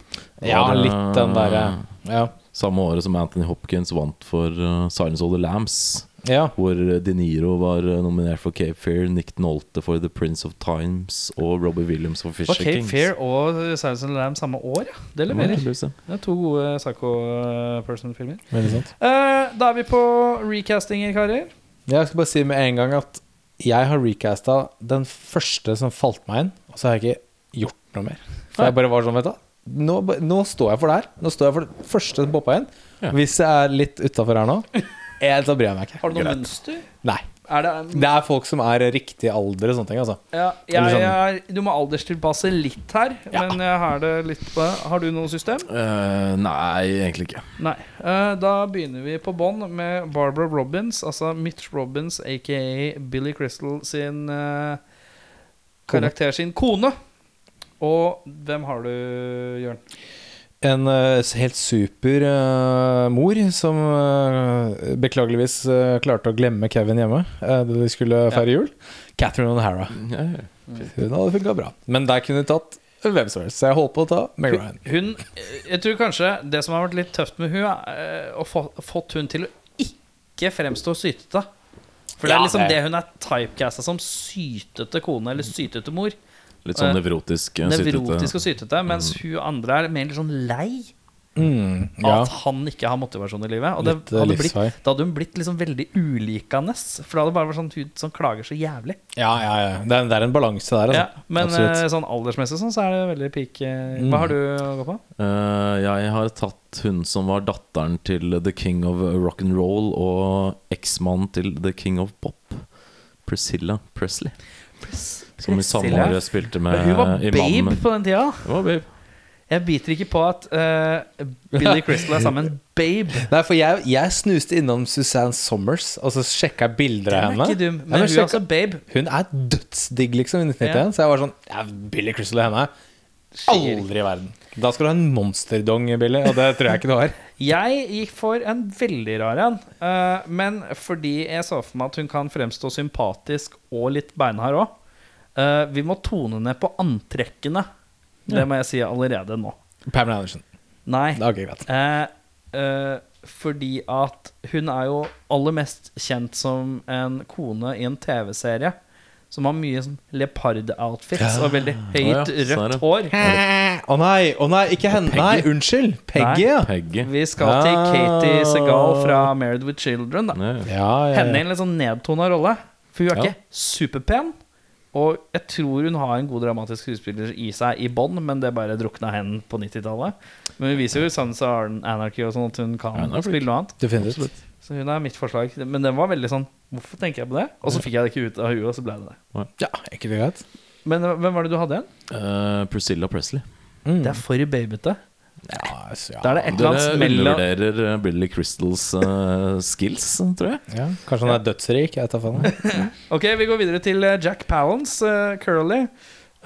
ja, det- litt den derre ja. Samme året som Anthony Hopkins vant for uh, Silence of the Lambs. Ja. Hvor De Niro var uh, nominert for Cape Fear, Nick Nolte for The Prince of Times og Robbie Williams for Fisher Kings. Var Cape Kings. Fair og Silence of the Lamb samme år, ja. Det leverer. Det er to gode psycho-person-filmer. Uh. Eh, da er vi på recastinger, karer. Jeg skal bare si med en gang at jeg har recasta den første som falt meg inn, og så har jeg ikke gjort noe mer. For jeg bare var sånn, vet du nå, nå står jeg for det her. Nå står jeg for det første som poppa inn. Ja. Hvis jeg er litt utafor her nå, jeg, så bryr jeg meg ikke. Har du noe Greit. mønster? Nei. Er det, Det er folk som er riktig alder og sånne ting, altså. ja, jeg, sånn. jeg, Du må alderstilpasse litt her, Ja. men jeg har det litt på Har du noe system? Uh, nei, egentlig ikke. Nei. Uh, da begynner vi på bånn med Barbara Robbins, altså Mitch Robbins aka Billy Crystal sin uh, karakter sin kone. Og hvem har du, Jørn? En eh, helt super eh, mor som eh, beklageligvis klarte å glemme Kevin hjemme da de skulle feire jul. Catherine O'Hara. Hun hadde funka bra. Men der kunne de tatt hvem som helst. Så jeg holdt på å ta Meg Ryan. Hun, jeg tror kanskje det som har vært litt tøft med hun er å få, fått hun til å ikke fremstå sytete. For det er liksom det- det hun er typecasta som sytete kone eller sytete mor. Litt sånn Eh, nevrotisk. uh, Nevrotisk sytete. og sytete. Mens hun andre er mer litt sånn lei Mm, ja. at han ikke har motivasjon i livet. Og det Litt, eh, hadde blitt, da hadde hun blitt liksom veldig ulikende. For da hadde bare vært sånn hun som klager så jævlig. ja, ja, ja. Det er, det er en balanse der, altså. Ja, men Absolutt. eh, sånn aldersmessig sånn, så er det veldig peak. eh, Mm. Hva har du å gå på? Uh, jeg har tatt hun som var datteren til The King of Rock and Roll og eksmannen til The King of Pop. Priscilla Presley. Som i året spilte med hun var babe Imamen. på den tida. Hun var babe. Jeg biter ikke på at uh, Billy Crystal er sammen med Babe. [LAUGHS] Nei, for jeg, jeg snuste innom Suzanne Sommers, og så sjekka jeg bilder Den av er henne. ikke dum, Ja, men hun er sjekka- også Babe. Hun er dødsdigg, liksom, i 1991. Ja. Så jeg var sånn ja, Billy Crystal og henne. Aldri i verden. Da skal du ha en monsterdong, Billy, og det tror jeg ikke du har. [LAUGHS] Jeg gikk for en veldig rar en. eh, men fordi jeg så for meg at hun kan fremstå sympatisk og litt beinhard òg. Vi må tone ned på antrekkene. Det må jeg si allerede nå. Pamela Anderson. Nei. Okay, uh. Eh, eh, fordi at hun er jo aller mest kjent som en kone i en TV-serie som har mye sånn leopard-outfits og veldig høyt, oh, ja, rødt hår. Å nei, å nei, ikke henne. Peggy. Nei, unnskyld. Peggy, ja. Peggy. Vi skal til Ah. Katie Segal fra Married with Children. Da. Ja. Ja, ja, Henne i en litt sånn nedtona rolle. For hun er Ja. ikke superpen. Og jeg tror hun har en god dramatisk skuespiller i seg i bånn, men det bare drukna hen på 90-tallet. Men hun viser jo Sons of Anarchy og sånn at hun kan flink. spille noe annet. Definitivt. Så hun er mitt forslag. Men den var veldig sånn Hvorfor tenker jeg på det? Og så fikk jeg det ikke ut av huet, og så ble det det. Ja, ikke det greit? Men øh, hvem var det du hadde igjen? Uh, Priscilla Presley. Mm. Det er for babete. Ja, altså, ja. Da er det et eller Dere annet mellom undervurderer eh, Billy Crystals uh, skills, tror jeg. ja, Kanskje han er dødsrik? Jeg tar faen. [LAUGHS] Ok, vi går videre til eh, Jack Palance, uh, Curly.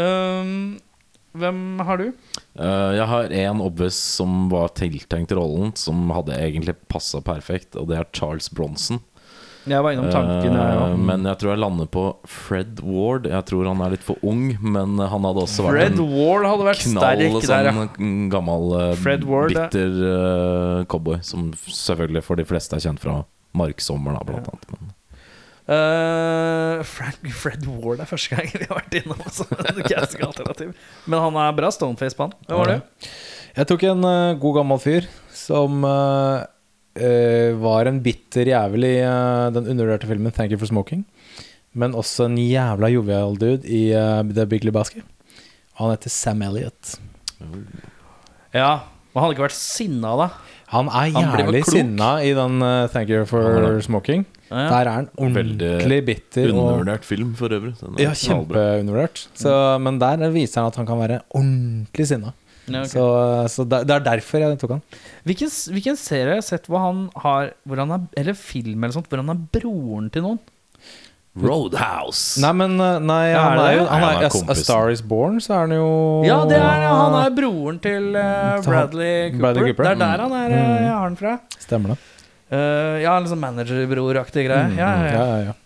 Um, hvem har du? Uh, jeg har en obvious som var tiltenkt rollen, som hadde egentlig passa perfekt, og det er Charles Bronson. Jeg var innom tanken. jeg Eh, men jeg tror jeg lander på Fred Ward. Jeg tror han er litt for ung, men han hadde også vært Fred en Ward hadde vært knall sterk der, ja. gammel, eh, Fred Ward, bitter uh, cowboy, som selvfølgelig for de fleste er kjent fra Marksommer, da, blant annet. Men Uh, Frank, Fred Ward er første gang vi har vært innom altså. Men han er bra stoneface på han. Hvem var det? Jeg tok en uh, god gammel fyr som eh, eh, var en bitter jævel i uh, den undervurderte filmen 'Thank You for Smoking'. Men også en jævla jovial dude i uh, The Big Lebowski. Han heter Sam Elliot. Ja, Men han hadde ikke vært sinna da. Han er jævlig sinna i den uh, 'Thank You for er. Smoking'. Ja, ja. Der er han ordentlig Veldig bitter. Og, film, for øvrig. Ja, kjempeundervurdert. Men der viser han at han kan være ordentlig sinna. Ja, okay. Så, så det, det er derfor jeg tok han. Hvilken, hvilken serie har jeg sett hvor han har hvor han er, Eller film eller sånt Hvor han er broren til noen? Roadhouse! Nei, men eh, nei, Ja, han er er jo han er, han er A-. Star Is Born, så er han jo Ja, det er det! Han er broren til uh, Bradley Cooper. Bradley Cooper. Det er der han er, eh, Mm. jeg har han fra. Stemmer det. Uh, ja, liksom managerbror-aktig greie. Mm, Ja, ja, ja, ja. ja, ja.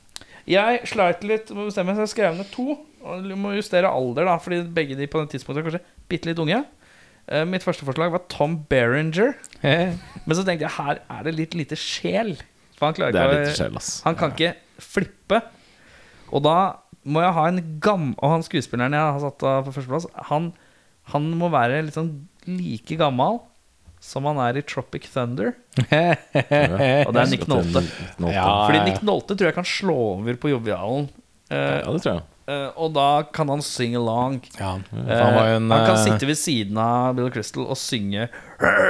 Jeg sleit litt med å bestemme, så jeg skrev ned to. Og du må justere alder, da fordi begge de på den tidspunktet er kanskje bitte litt unge. Eh, mitt første forslag var Tom Berenger. Men så tenkte jeg her er det litt lite sjel. For han klarer er ikke å sjel. Han kan ikke flippe. Og da må jeg ha en gam... Og han skuespilleren jeg har satt av på førsteplass, han, han må være litt sånn like gammel som han er i Tropic Thunder. [LAUGHS] Og det er Nick Nolte. Ja, Fordi. Nick Nolte tror jeg kan slå over på jovialen. Uh, Ja, det tror jeg. Eh, og da kan han synge along. Ja, han en han kan eh, sitte ved siden av Bill Crystal og synge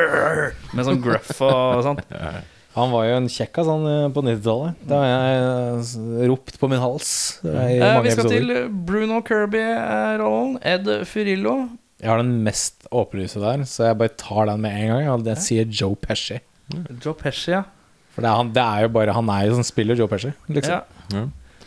[LAUGHS] med sånn gruff og sånt. [LAUGHS] Han var jo en kjekkas han på 90-tallet. Da har jeg ropt på min hals. vi skal episoder. til Bruno Kirby-rollen. Ed Furillo. Jeg har den mest åpenlyse der, så jeg bare tar den med en gang. Jeg sier Joe Pesci. Joe Pesci, ja. For det er, han, det er jo bare Han er jo som spiller Joe Pesci, liksom. ja.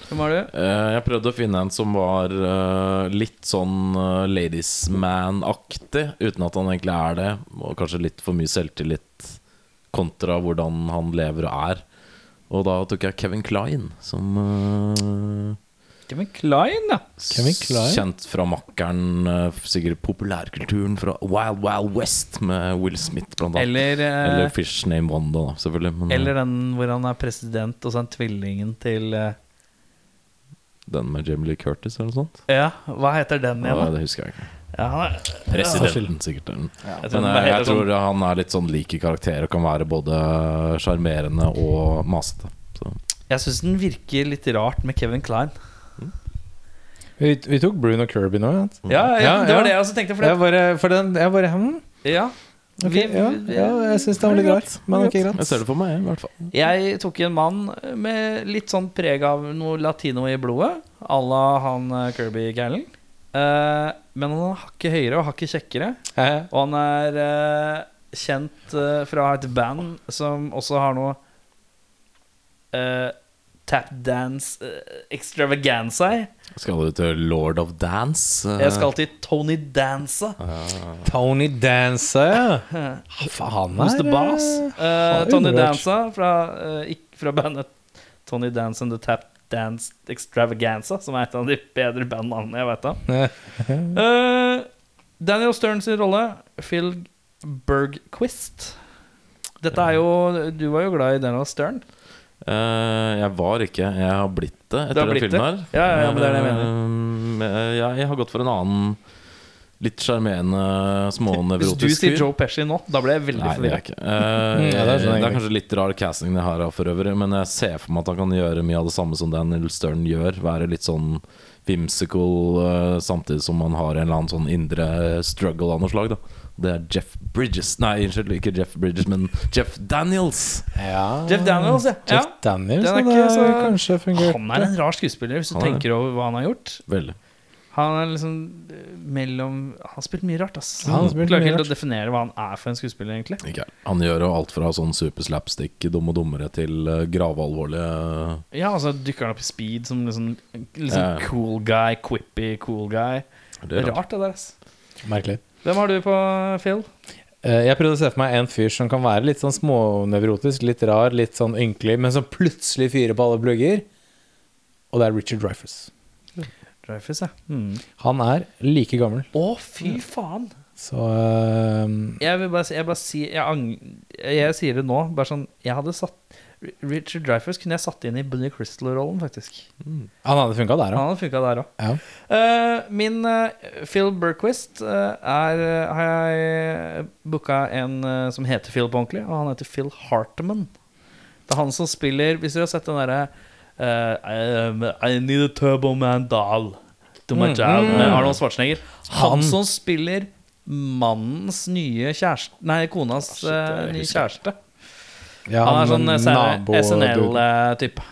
Hvem var du? Eh, Jeg prøvde å finne en som var eh, litt sånn uh, Ladies Man-aktig, uten at han egentlig er det. Og kanskje litt for mye selvtillit kontra hvordan han lever og er. Og da tok jeg Kevin Klein, som eh, Kevin Klein, ja. Kevin Klein. Kjent fra makkeren, eh, sikkert populærkulturen fra Wild Wild West med Will Smith, blant annet. Eller, eh, Eller Fish Name Wanda, da, selvfølgelig. Men, eh, eller den hvor han er president, og så er han tvillingen til eh, den med Jim Lee Curtis, eller noe sånt. Ja, hva heter den igjen, da? det husker jeg ikke. Ja, han er, Presidenten, sikkert. den. jeg tror Men den jeg, jeg sånn- tror han er litt sånn lik i karakter og kan være både sjarmerende og masete. Så. Jeg syns den virker litt rart med Kevin Klein. Vi, vi tok Bruno Kirby nå. Ja. Ja, ja, Ja, det var ja. det jeg også tenkte. For Jeg bare, for den, jeg bare hm? ja, Ok, Vi- ja, ja, jeg syns det var litt rart, men ok, greit. Jeg ser det for meg, i hvert fall. Jeg tok en mann med litt sånn preg av noe latino i blodet. À la han eh, Kirby-gælen. Eh, men han er hakket høyere og hakket kjekkere. Eh, Og han er eh, kjent fra et band som også har noe uh, Tap dance eh, extravaganza i. Skal du til Lord of Dance? Jeg skal til Tony Danza. Tony Danza, ja. [LAUGHS] Faen, han Who's the boss? er Tony. Danza fra, uh, fra bandet Tony Dance and the Tap Dance Extravaganza, som er et av de bedre bandnavnene jeg veit om. Uh, [LAUGHS] Daniel Stern sin rolle, Phil Bergquist. Dette er jo Du var jo glad i Daniel Stern. Eh, jeg var ikke. Jeg har blitt det etter den filmen her. Ja, ja, ja, men det er det jeg mener. jeg har gått for en annen litt sjarmerende, Hvis du sier. Joe Pesci nå, da ble jeg veldig forvirra. Eh, Mm, [LAUGHS] ja, det sånn det er kanskje litt rar casting det her har for øvrig, men jeg ser for meg at han kan gjøre mye av det samme som Daniel Stern gjør. Være litt sånn whimsical uh, samtidig som man har en eller annen sånn indre struggle av noe slag. da Det er Jeff Bridges Nei, unnskyld, ikke Jeff Bridges, men Jeff Daniels. Ja. Jeff Daniels, ja. Jeff Daniels, Den er ikke så- kanskje fungert. Han er en rar skuespiller, hvis du Han er det. tenker over hva han har gjort. Veldig. Han er liksom eh, mellom Han har spilt mye rart, ass. Ja, han har spilt Klarer mye ikke helt rart. å definere hva han er for en skuespiller, egentlig. Ikke jeg. Han gjør jo alt fra sånn super slapstick, dum og dummere, til gravealvorlige gravalvorlige Ja, altså dukker han opp i Speed som liksom, liksom Ja. cool guy, quippy cool guy. Det er rart. Rart, det der, ass. Merkelig. Hvem har du på, Phil? Eh, Jeg prøvde å se for meg en fyr som kan være litt sånn smånevrotisk, litt rar, litt sånn ynkelig, men som plutselig fyrer på alle plugger. Og det er Richard Dreyfus. Dreyfus, ja. Mm. Han er like gammel, Å, fy faen! så uh, Jeg vil bare si Jeg, bare si, jeg, ang, jeg sier det nå, bare sånn Jeg hadde satt Richard Dreyfus kunne jeg satt inn i Bunny Crystal-rollen, faktisk. Han hadde funka der, Han hadde funka der òg. ja. min uh, Phil Berquist uh, er eh, Har jeg booka en som heter Phil på ordentlig, og han heter Phil Hartman. Det er han som spiller Hvis dere har sett den derre I, I need a turbo man doll to my Mm, job mm. med Arnold Schwarzenegger. Han, Han- som spiller mannens nye kjæreste Nei, konas nye kjæreste. Ja Han er sånn eh, SNL-type.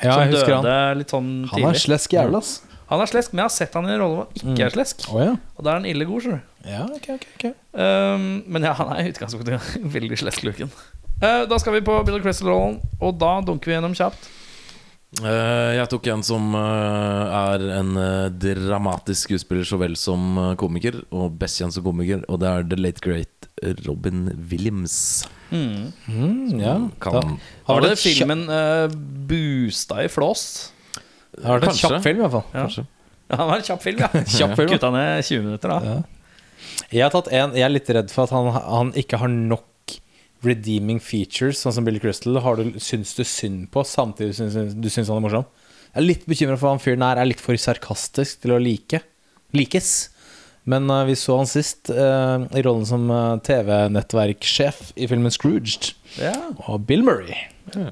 Ja, som jeg husker døde han. litt sånn Han er slesk jævla, ass. Han er slesk, men jeg har sett han i en rolle hvor han ikke er slesk. Å ja. Og da er han ille god, skjønner. Ja, ok, ok, ok. Um, men ja, [LAUGHS] han er i utgangspunktet [LAUGHS] veldig slesk-luken. Uh, da skal vi på Bill Crystal-rollen, og da dunker vi gjennom kjapt. Eh, jeg tok en som eh, er en eh, dramatisk skuespiller så vel som komiker, og best kjent som komiker, og det er The Late Great Robin Williams. Mm. Mm, ja. Kan, Har det det filmen uh, boosta i flås? det har vært en Kanskje. kjapp film, i hvert fall. Ja. Kanskje. Ja, han var en kjapp film, ja. [LAUGHS] Kjapp film. Kutta ned 20 minutter, da. Ja. Jeg har tatt en Jeg er litt redd for at han, han ikke har nok redeeming features, sånn som Billy Crystal. Har du, syns du synd på, samtidig syns du syns han er morsom. Jeg er litt bekymra for han fyren her er litt for sarkastisk til å like. Likes. Men uh, vi så han sist uh, i rollen som uh, TV-nettverkssjef i filmen Scrooged. Ja. Og Bill Murray. Eh,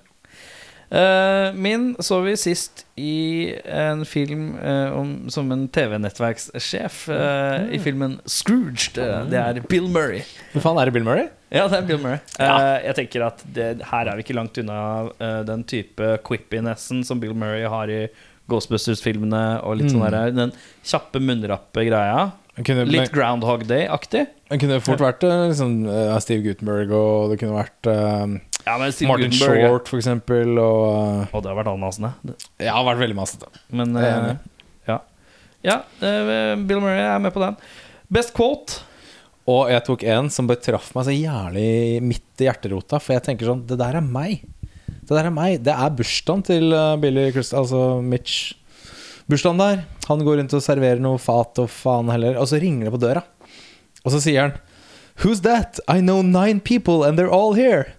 min så vi sist i en film eh, om, som en TV-nettverkssjef Mm. i filmen Scrooged. Eh, det er Bill Murray. Hva faen er det Bill Murray? Ja, det er Bill Murray. Ja. jeg tenker at det, her er vi ikke langt unna eh, den type quippinessen som Bill Murray har i Ghostbusters-filmene. Og litt sånn Mm. der, den kjappe, munnrappe greia. Kunne, Litt Groundhog Day-aktig. Det kunne fort vært eh, liksom, eh, Steve Gutenberg, og det kunne vært eh, Ja, Martin Gutenberg. Short, for eksempel. Og eh, Og det har vært anmassende. Det- Ja, har vært veldig masete. Men eh, enig. ja. ja uh, Bill Murray er med på den. Best quote. Og jeg tok en som bare traff meg så jævlig midt i hjerterota. For jeg tenker sånn Det der er meg. Det der er meg. Det er bursdagen til eh, Billy Christ, altså Mitch. Bursdagen der. Han går rundt og serverer noe fat og faen heller. Og så ringer det på døra. Og så sier han Who's that? I know nine people and they're all here.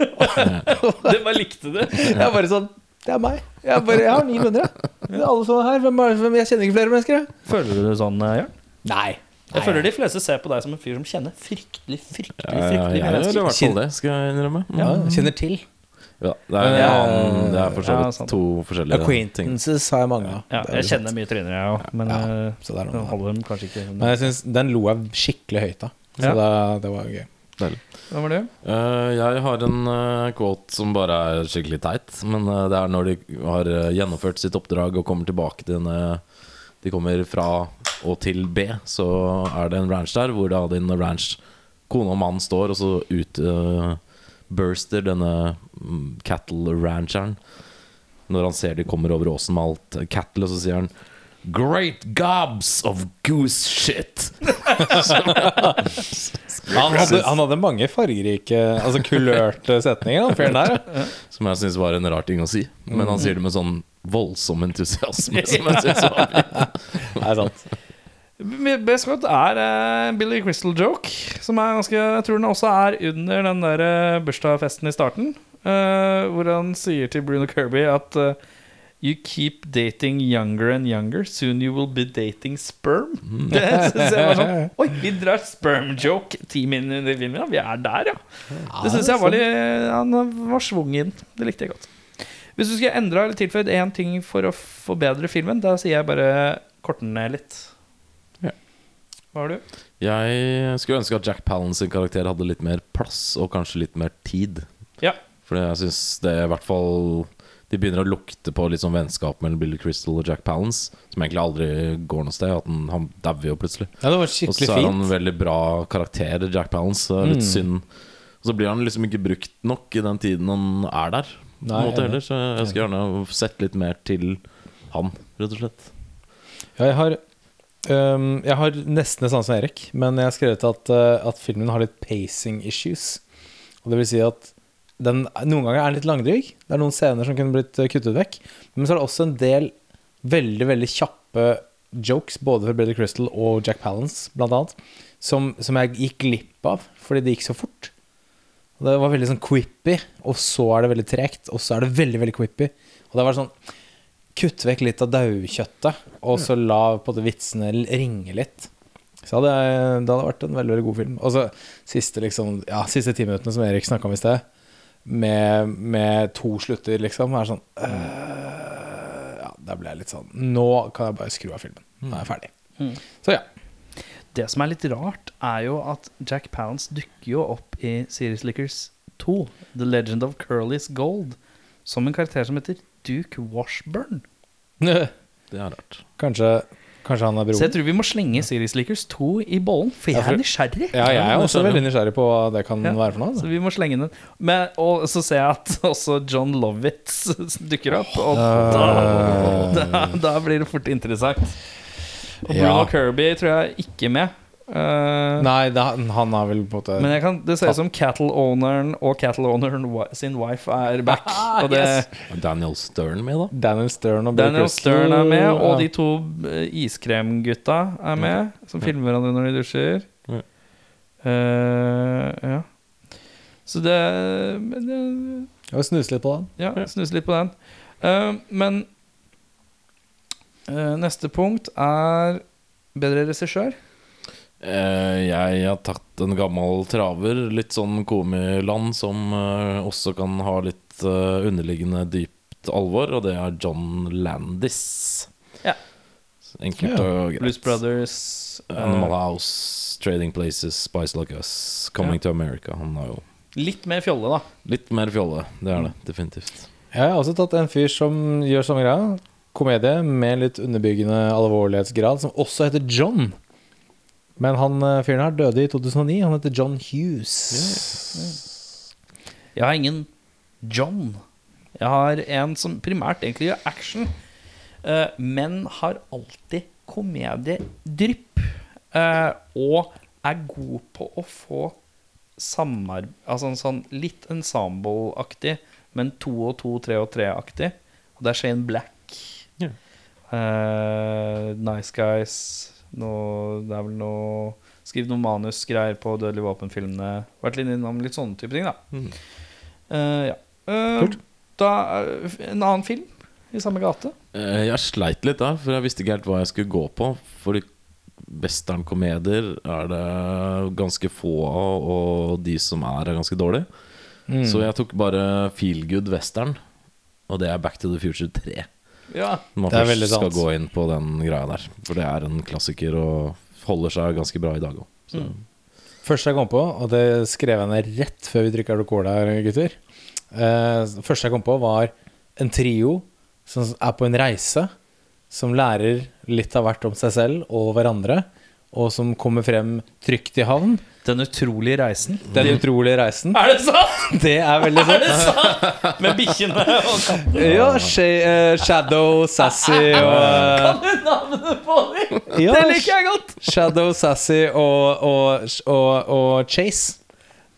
[LAUGHS] Det bare likte du. Jeg er bare sånn Det er meg. Jeg, bare, jeg har ni venner, jeg. Det er alle sånne her. Hvem er, hvem, jeg kjenner ikke flere mennesker, jeg. Føler du det sånn, eh, Jørn? Nei. Jeg føler de fleste ser på deg som en fyr som kjenner fryktelig, fryktelig, Ja, ja, fryktelig jeg mye gjør i mennesker. hvert fall det, skal jeg innrømme. ja, Kjenner til. Ja, det, er, Ja, det er ja, to forskjellige. Acquaintances har jeg mange av. Ja, jeg kjenner mye tryner, jeg òg, men Ja, eh, det det holder dem kanskje ikke. Men jeg synes den lo jeg skikkelig høyt av. Så Ja. det, det var gøy. Deilig. Hva var det? Uh, jeg har en uh, quote som bare er skikkelig teit. Men uh, det er når de har eh, gjennomført sitt oppdrag og kommer tilbake til denne De kommer fra og til B, så er det en ranch der hvor da din ranch kone og mann står, og så utburster denne mm, cattle rancheren når han ser de kommer over åsen med alt cattle, og så sier han Great gobs of goose shit. [LAUGHS] Han hadde, han hadde mange fargerike, altså kulørte setninger, han fyren der. ja. Som jeg syns var en rar ting å si. Men han sier det med sånn voldsom entusiasme. [LAUGHS] Som jeg synes var fint. Det er sant. Best quote er en Billy Crystal joke, som er ganske Jeg tror den også er under den der eh, bursdagsfesten i starten, eh, hvor han sier til Bruno Kirby at eh, You keep dating younger and younger. Soon you will be dating sperm. [LAUGHS] Det syns jeg var sånn [LAUGHS] Oi, vi drar sperm joke ti minutter inn i filmen. Ja, vi er der, ja. Det syns jeg var litt Han var svung inn. Det likte jeg godt. Hvis du skulle endra eller tilføyd én ting for å forbedre filmen, da sier jeg bare korte den ned litt. Ja. Hva har du? Jeg skulle ønske at Jack Palance sin karakter hadde litt mer plass, og kanskje litt mer tid. Ja. For jeg syns det er i hvert fall De begynner å lukte på litt sånn vennskap mellom Billy Crystal og Jack Palance, som egentlig aldri går noe sted. At han, han dauer jo plutselig. Ja, det var Og så er han en veldig bra karakter, Jack Palance. Så det er synd. Og så blir han liksom ikke brukt nok i den tiden han er der. Nei, måte heller Så jeg skulle gjerne sett litt mer til han, rett og slett. Ja, jeg har um, Jeg har nesten det samme som Erik, men jeg har skrevet at, uh, at filmen har litt pacing issues. Og det vil si at den noen ganger er den litt langdryg. Det er noen scener som kunne blitt øh, kuttet vekk. Men så er det også en del veldig, veldig kjappe jokes, både fra Brother Crystal og Jack Palance, blant annet, som, som jeg gikk glipp av fordi det gikk så fort. Og Det var veldig sånn quippy, og så er det veldig tregt, og så er det veldig, veldig quippy. Og det var sånn Kutt vekk litt av daukjøttet, og så la på det vitsene ringe litt. Så det, det hadde vært en veldig, veldig god film. Og så siste, liksom, ja, siste ti minuttene som Erik snakka om i sted, med, med to slutter, liksom, er sånn øh, Ja, da ble jeg litt sånn Nå kan jeg bare skru av filmen. Nå er jeg ferdig. Så ja. Det som er litt rart, er jo at Jack Palance dukker jo opp i Series Lickers 2, The Legend of Curly's Gold, som en karakter som heter Duke Washburn. [LAUGHS] Det er rart. Kanskje, kanskje han er Så jeg tror vi må slenge Series Leakers 2 i bollen, for jeg er nysgjerrig. Ja, jeg er også veldig nysgjerrig på hva det kan Ja, være for noe. Så altså. vi må slenge den. Men, og så ser jeg at også John Lovitz [LAUGHS] dukker opp, og da, da, da blir det fort interessant. Og Bruno Ja. Kirby tror jeg er ikke med. Eh, Nei, det, han har vel på en måte Men jeg kan, det ser ut som cattle-owneren og cattle-owneren sin wife er back. Og det, Yes. Daniel Stern med, da? Daniel Stern og Daniel Stern er med, og de to eh, iskremgutta er med, som filmer hverandre når de dusjer. Ja. Uh, ja. Så det, men det Jeg vil snuse litt på den. Ja, snus litt på den. Uh, men eh, neste punkt er bedre regissør. Eh, jeg har tatt en gammel traver, litt sånn komiland, som eh, også kan ha litt eh, underliggende dypt alvor, og det er John Landis. Ja. Enkelt Ja. og greit. Blues Brothers. Animal House, Trading Places, Spice Like Us, Coming to America. Han har jo litt mer fjolle, da. litt mer fjolle. Det er det definitivt. Jeg har også tatt en fyr som gjør samme greia. Komedie med litt underbyggende alvorlighetsgrad, som også heter John. Men han eh, fyren her døde i 2009. Han heter John Hughes. Jeg har ingen John. Jeg har en som primært egentlig gjør action, eh, men har alltid komediedrypp. eh, og er god på å få samarbeid Altså en sånn litt ensemble-aktig, men to og to, tre og tre-aktig. Og det er Shane Black. Yeah. Uh, nice Guys. Noe, det er vel noe Skriv noen manusgreier på Dødelig våpen-filmene. Vært litt innom litt sånne type ting, da. Mm. Uh, ja. uh, da eh, En annen film i samme gate. Uh, Jeg sleit litt da, for jeg visste ikke helt hva jeg skulle gå på. For westernkomedier er det ganske få av, og de som er, er ganske dårlige. Mm. Så jeg tok bare feel good western, og det er Back to the Future 3. Ja. Man Det er først veldig skal sant. gå inn på den greia der. For det er en klassiker og holder seg ganske bra i dag òg. Mm. Første jeg kom på, og det skrev jeg ned rett før vi trykka cola her, gutter eh, Første jeg kom på, var en trio som er på en reise, som lærer litt av hvert om seg selv og hverandre, og som kommer frem trygt i havn. Den utrolige reisen. Den utrolige reisen. Er det sant?! Det er veldig Er sånn. det sant?! Med bikkjene og kattene. Ja, eh, Shadow, Sassy og Kan du navnet på dem? ja, Det liker jeg godt! Shadow, Sassy og, og, og, og Chase,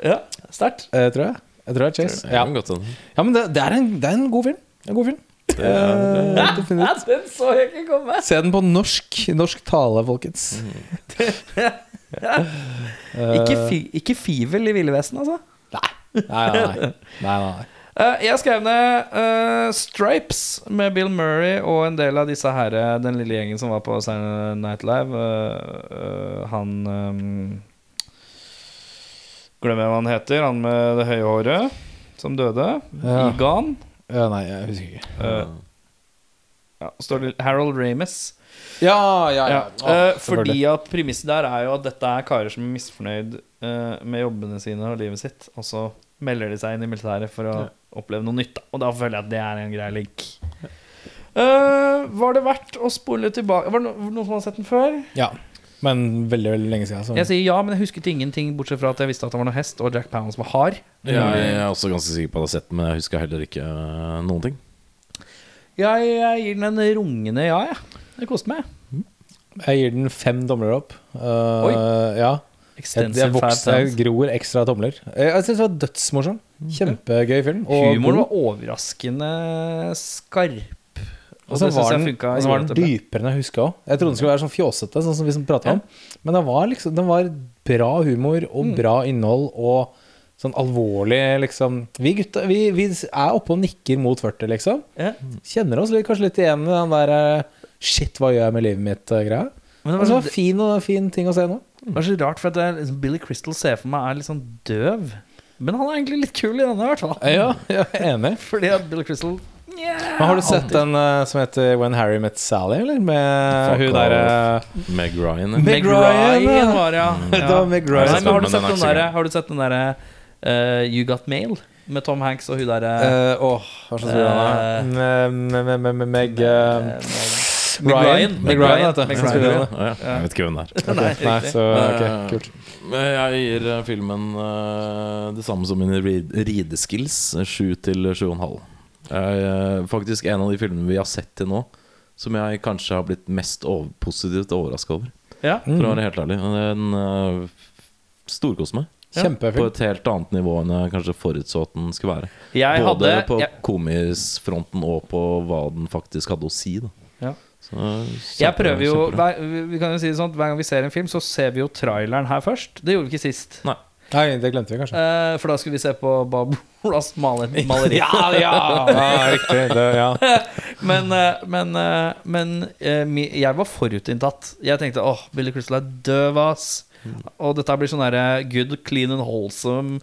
Ja, sterkt. eh, tror jeg. Jeg tror det er Chase. Ja. Ja, Godt, sånn. ja men det, det, er en, det er en god film. En god film. Eh, definitivt. [LAUGHS] Den så jeg ikke komme. Se den på norsk. Norsk tale, folkens. [LAUGHS] Ikke, fi, ikke fivel i Ville Vesten, altså. Nei, nei, nei. nei, nei. [LAUGHS] Eh, jeg skrev ned uh, Stripes med Bill Murray og en del av disse her, eh, den lille gjengen som var på Saturday Night Live. Uh, han um, Glemmer hva han heter. Han med det høye håret som døde. Ja. Egan. Ja, nei, jeg husker ikke. Ja, står det Harold Ramis. Ja, ja, Ja, ja. eh, fordi at premisset der er jo at dette er karer som er misfornøyd eh, med jobbene sine og livet sitt, og så melder de seg inn i militæret for å oppleve noe nytt. Og da føler jeg at det er en grei link. Uh, var det verdt å spole tilbake Var det noen som har sett den før? Ja, men veldig, veldig lenge siden. Så. Jeg sier ja, men jeg husket ingenting, bortsett fra at jeg visste at det var noe hest, og Jack Pounds var hard. Ja, jeg er også ganske sikker på at jeg har sett den, men jeg husker heller ikke noen ting. Jeg, jeg gir den en rungende ja, jeg. Det koste meg. Jeg gir den fem tomler opp. Uh, ja. Jeg, jeg, vokste, jeg gror ekstra tomler. Jeg, jeg syns det var dødsmorsom. Kjempegøy film. Og Humoren var overraskende skarp. Og så var jeg den, var den dypere enn jeg huska òg. Jeg trodde den skulle være sånn fjåsete, sånn som vi som pratet om. Men den var liksom Den var bra humor og Mm. bra innhold og sånn alvorlig, liksom Vi gutta vi, vi er oppe og nikker mot 40, liksom. Kjenner oss kanskje litt igjen i den der eh, Shit, hva gjør jeg med livet mitt-greia. Men det var, så, altså, fin, fin ting å se nå. det var så rart, for at det er liksom, Billy Crystal ser for meg er litt sånn døv. Men han er egentlig litt kul i denne, i hvert fall. Ja, jeg er enig. [LAUGHS] Fordi at Billy Crystal yeah, Men har du sett den uh, som heter When Harry Met Sally, eller? Med Fuck hun derre uh, Meg Ryan. Meg Meg Ryan, Ryan var ja. [LAUGHS] Det var Meg Ryan. Nei, men har, du den sett er den gøy. har du sett den derre uh, You Got Mail? Med Tom Hanks og hun derre Eh, Åh, hva slags film er det? Med- med- med- med- med Meg eh, Meg Ryan. Meg Ryan, Ja, ja, jeg vet ikke hvem det er. Nei, Nei, så ok, Eh, kult. Jeg gir eh, filmen eh, det samme som mine rideskills. eh, Sju til sju og en halv. Jeg, eh, faktisk en av de filmene vi har sett til nå, som jeg kanskje har blitt mest over, positivt overraska over. Ja. Mm. For å være helt ærlig. Den uh, storkoser meg. På et helt annet nivå enn jeg kanskje forutså at den skulle være. Jeg Både hadde på jeg, komisfronten og på hva den faktisk hadde å si. Da. Jeg prøver jo hver, vi- kan jo si det sånn Hver gang vi ser en film, så ser vi jo traileren her først. Det gjorde vi ikke sist. Nei. Nei, det glemte vi kanskje. Eh, for da skulle vi se på Bob Ross maler, [LAUGHS] maleri. Ja, ja, ja, riktig. Det, ja. [LAUGHS] Men, eh, men, eh, men eh, jeg var forutinntatt. Jeg tenkte åh, Billy Crystal er døv, ass. Og dette blir sånn derre good, clean and wholesome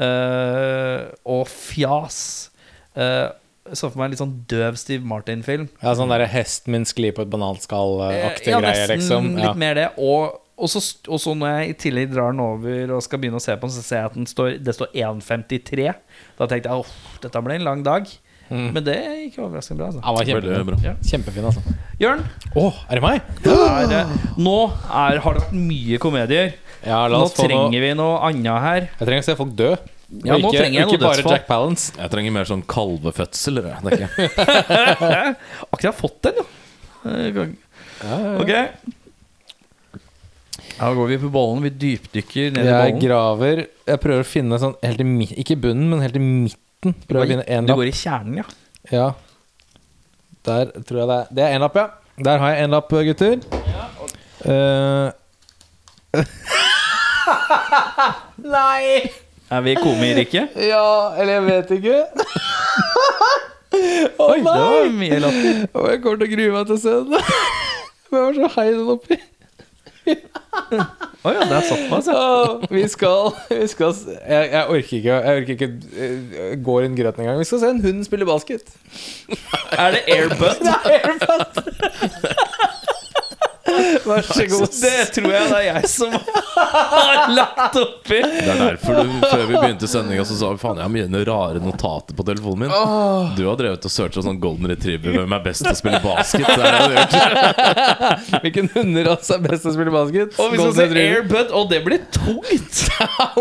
uh, og fjas. Eh, jeg så for meg en litt sånn døv Steve Martin-film. ja, sånn derre 'hesten min sklir på et bananskall'-aktig liksom ja, greie, nesten liksom. Ja. litt mer det. Og, og, så, og så når jeg i tillegg drar den over og skal begynne å se på den, så ser jeg at den står, det står 1,53. Da tenkte jeg åh, dette ble en lang dag. Mm. Men det gikk overraskende bra. Altså. Var kjempefin. bra. Ja. Kjempefin, altså. Jørn, Å, er det meg? er, det- nå er, har det vært mye komedier. Ja, la Nå få trenger noe vi noe annet her. Jeg trenger å se folk dø. Ja, nå ikke, trenger jeg noe bare dødsfall. Jack Palance. Jeg trenger mer sånn kalvefødsel. eller? Det er ikke. Akkurat fått den, jo. Eh, Ja, ja, ja. Ok. Da går vi på bollen. Vi dypdykker ned i Jeg graver Jeg prøver å finne sånn helt i midten, Ikke bunnen, men helt i midten. Prøver å finne en Du går i kjernen, ja. Ja. Der tror jeg det er Det er én lapp, ja. Der har jeg én lapp, gutter. Eh, [LAUGHS] Nei! Er vi komiriket? [LAUGHS] Ja, eller jeg vet ikke. [LAUGHS] Å Oi, det var mye latter. Å, jeg kommer til å grue meg til å se den. Jeg var så hei den oppi. Å ja, det satt såpass, ja. Å, vi skal, vi skal s- jeg, jeg orker ikke Jeg orker ikke eh, gå inn grøten engang. Vi skal se en hund spille basket. Er det Airbud? [LAUGHS] [LAUGHS] Vær så god. Det tror jeg det er jeg som har lagt oppi. Det er derfor du før vi begynte sendinga, så sa vi faen, jeg har mye rare notater på telefonen min. Du har drevet og searcha sånn golden retriever hvem er best til å spille basket. [LAUGHS] Hvilken hunderase er best til å spille basket? Og vi skal se Airbud, og det blir tungt!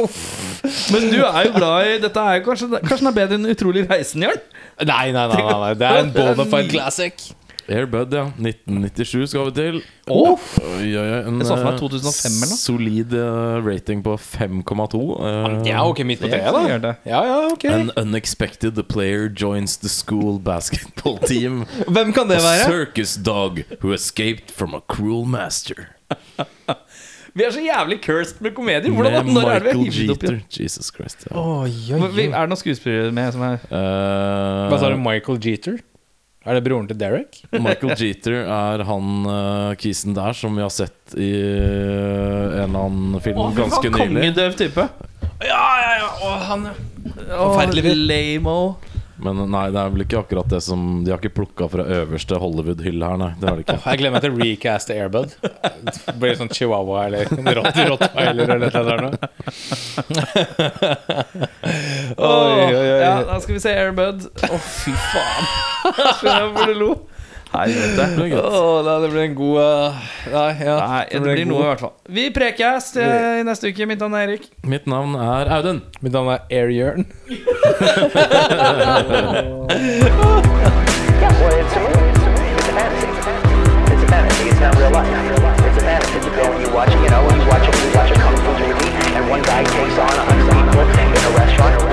[LAUGHS] Men du er jo glad i Dette er jo kanskje, kanskje den er bedre enn Utrolig reisen, Jørn? Nei, nei, nei, nei, nei. Det er en bonafide classic. Airbud, ja. 1997 skal vi til. Oh. Oi, oi, oi. En Jeg så for meg eh, 2005 eller noe. solid eh, rating på 5,2. eh, Ja, ok, midt på treet, da. Ja, ja, ok. An unexpected player joins the school basketball [LAUGHS] team. Hvem kan det A være? circus dog who escaped from a cruel master. [LAUGHS] Vi er så jævlig cursed med komedier. Hvordan, Med når er det Michael opp i Jeter. Jesus Christ. Ja. Oh, jo, jo. Er det noen skuespillere med som er uh, Hva sa du, Michael Jeter? Er det broren til Derek? Michael Jeter er han uh, kisen der som vi har sett i uh, en eller annen film ganske nylig. Kongedøv type. Ja, ja, ja. Åh, han Forferdelig. Lame-o. Men nei, det er vel ikke akkurat det som De har ikke plukka fra øverste Hollywood-hylle her, nei. Det har de ikke. [LAUGHS] Jeg gleder meg til å recaste Airbud. Det blir sånn chihuahua eller [LAUGHS] rott, rottweiler eller noe. Oi, oi, oi. Ja, da skal vi se Airbud. Å, fy faen. [LAUGHS] Skjønner jeg hvor du lo. Helvete. Åh, nei, det blir en god uh, Nei, ja, Nei, det blir noe i hvert fall. Vi prekes eh, i neste uke. Mitt navn er Erik. Mitt navn er Audun. Mitt navn er Airjørn. Yeah, well, it's a movie. It's a movie. It's a fantasy. It's a fantasy. It's not real life. It's a fantasy. You go and you watch, you know, you watch a, you watch a kung fu movie, and one guy takes on a hundred people in a restaurant.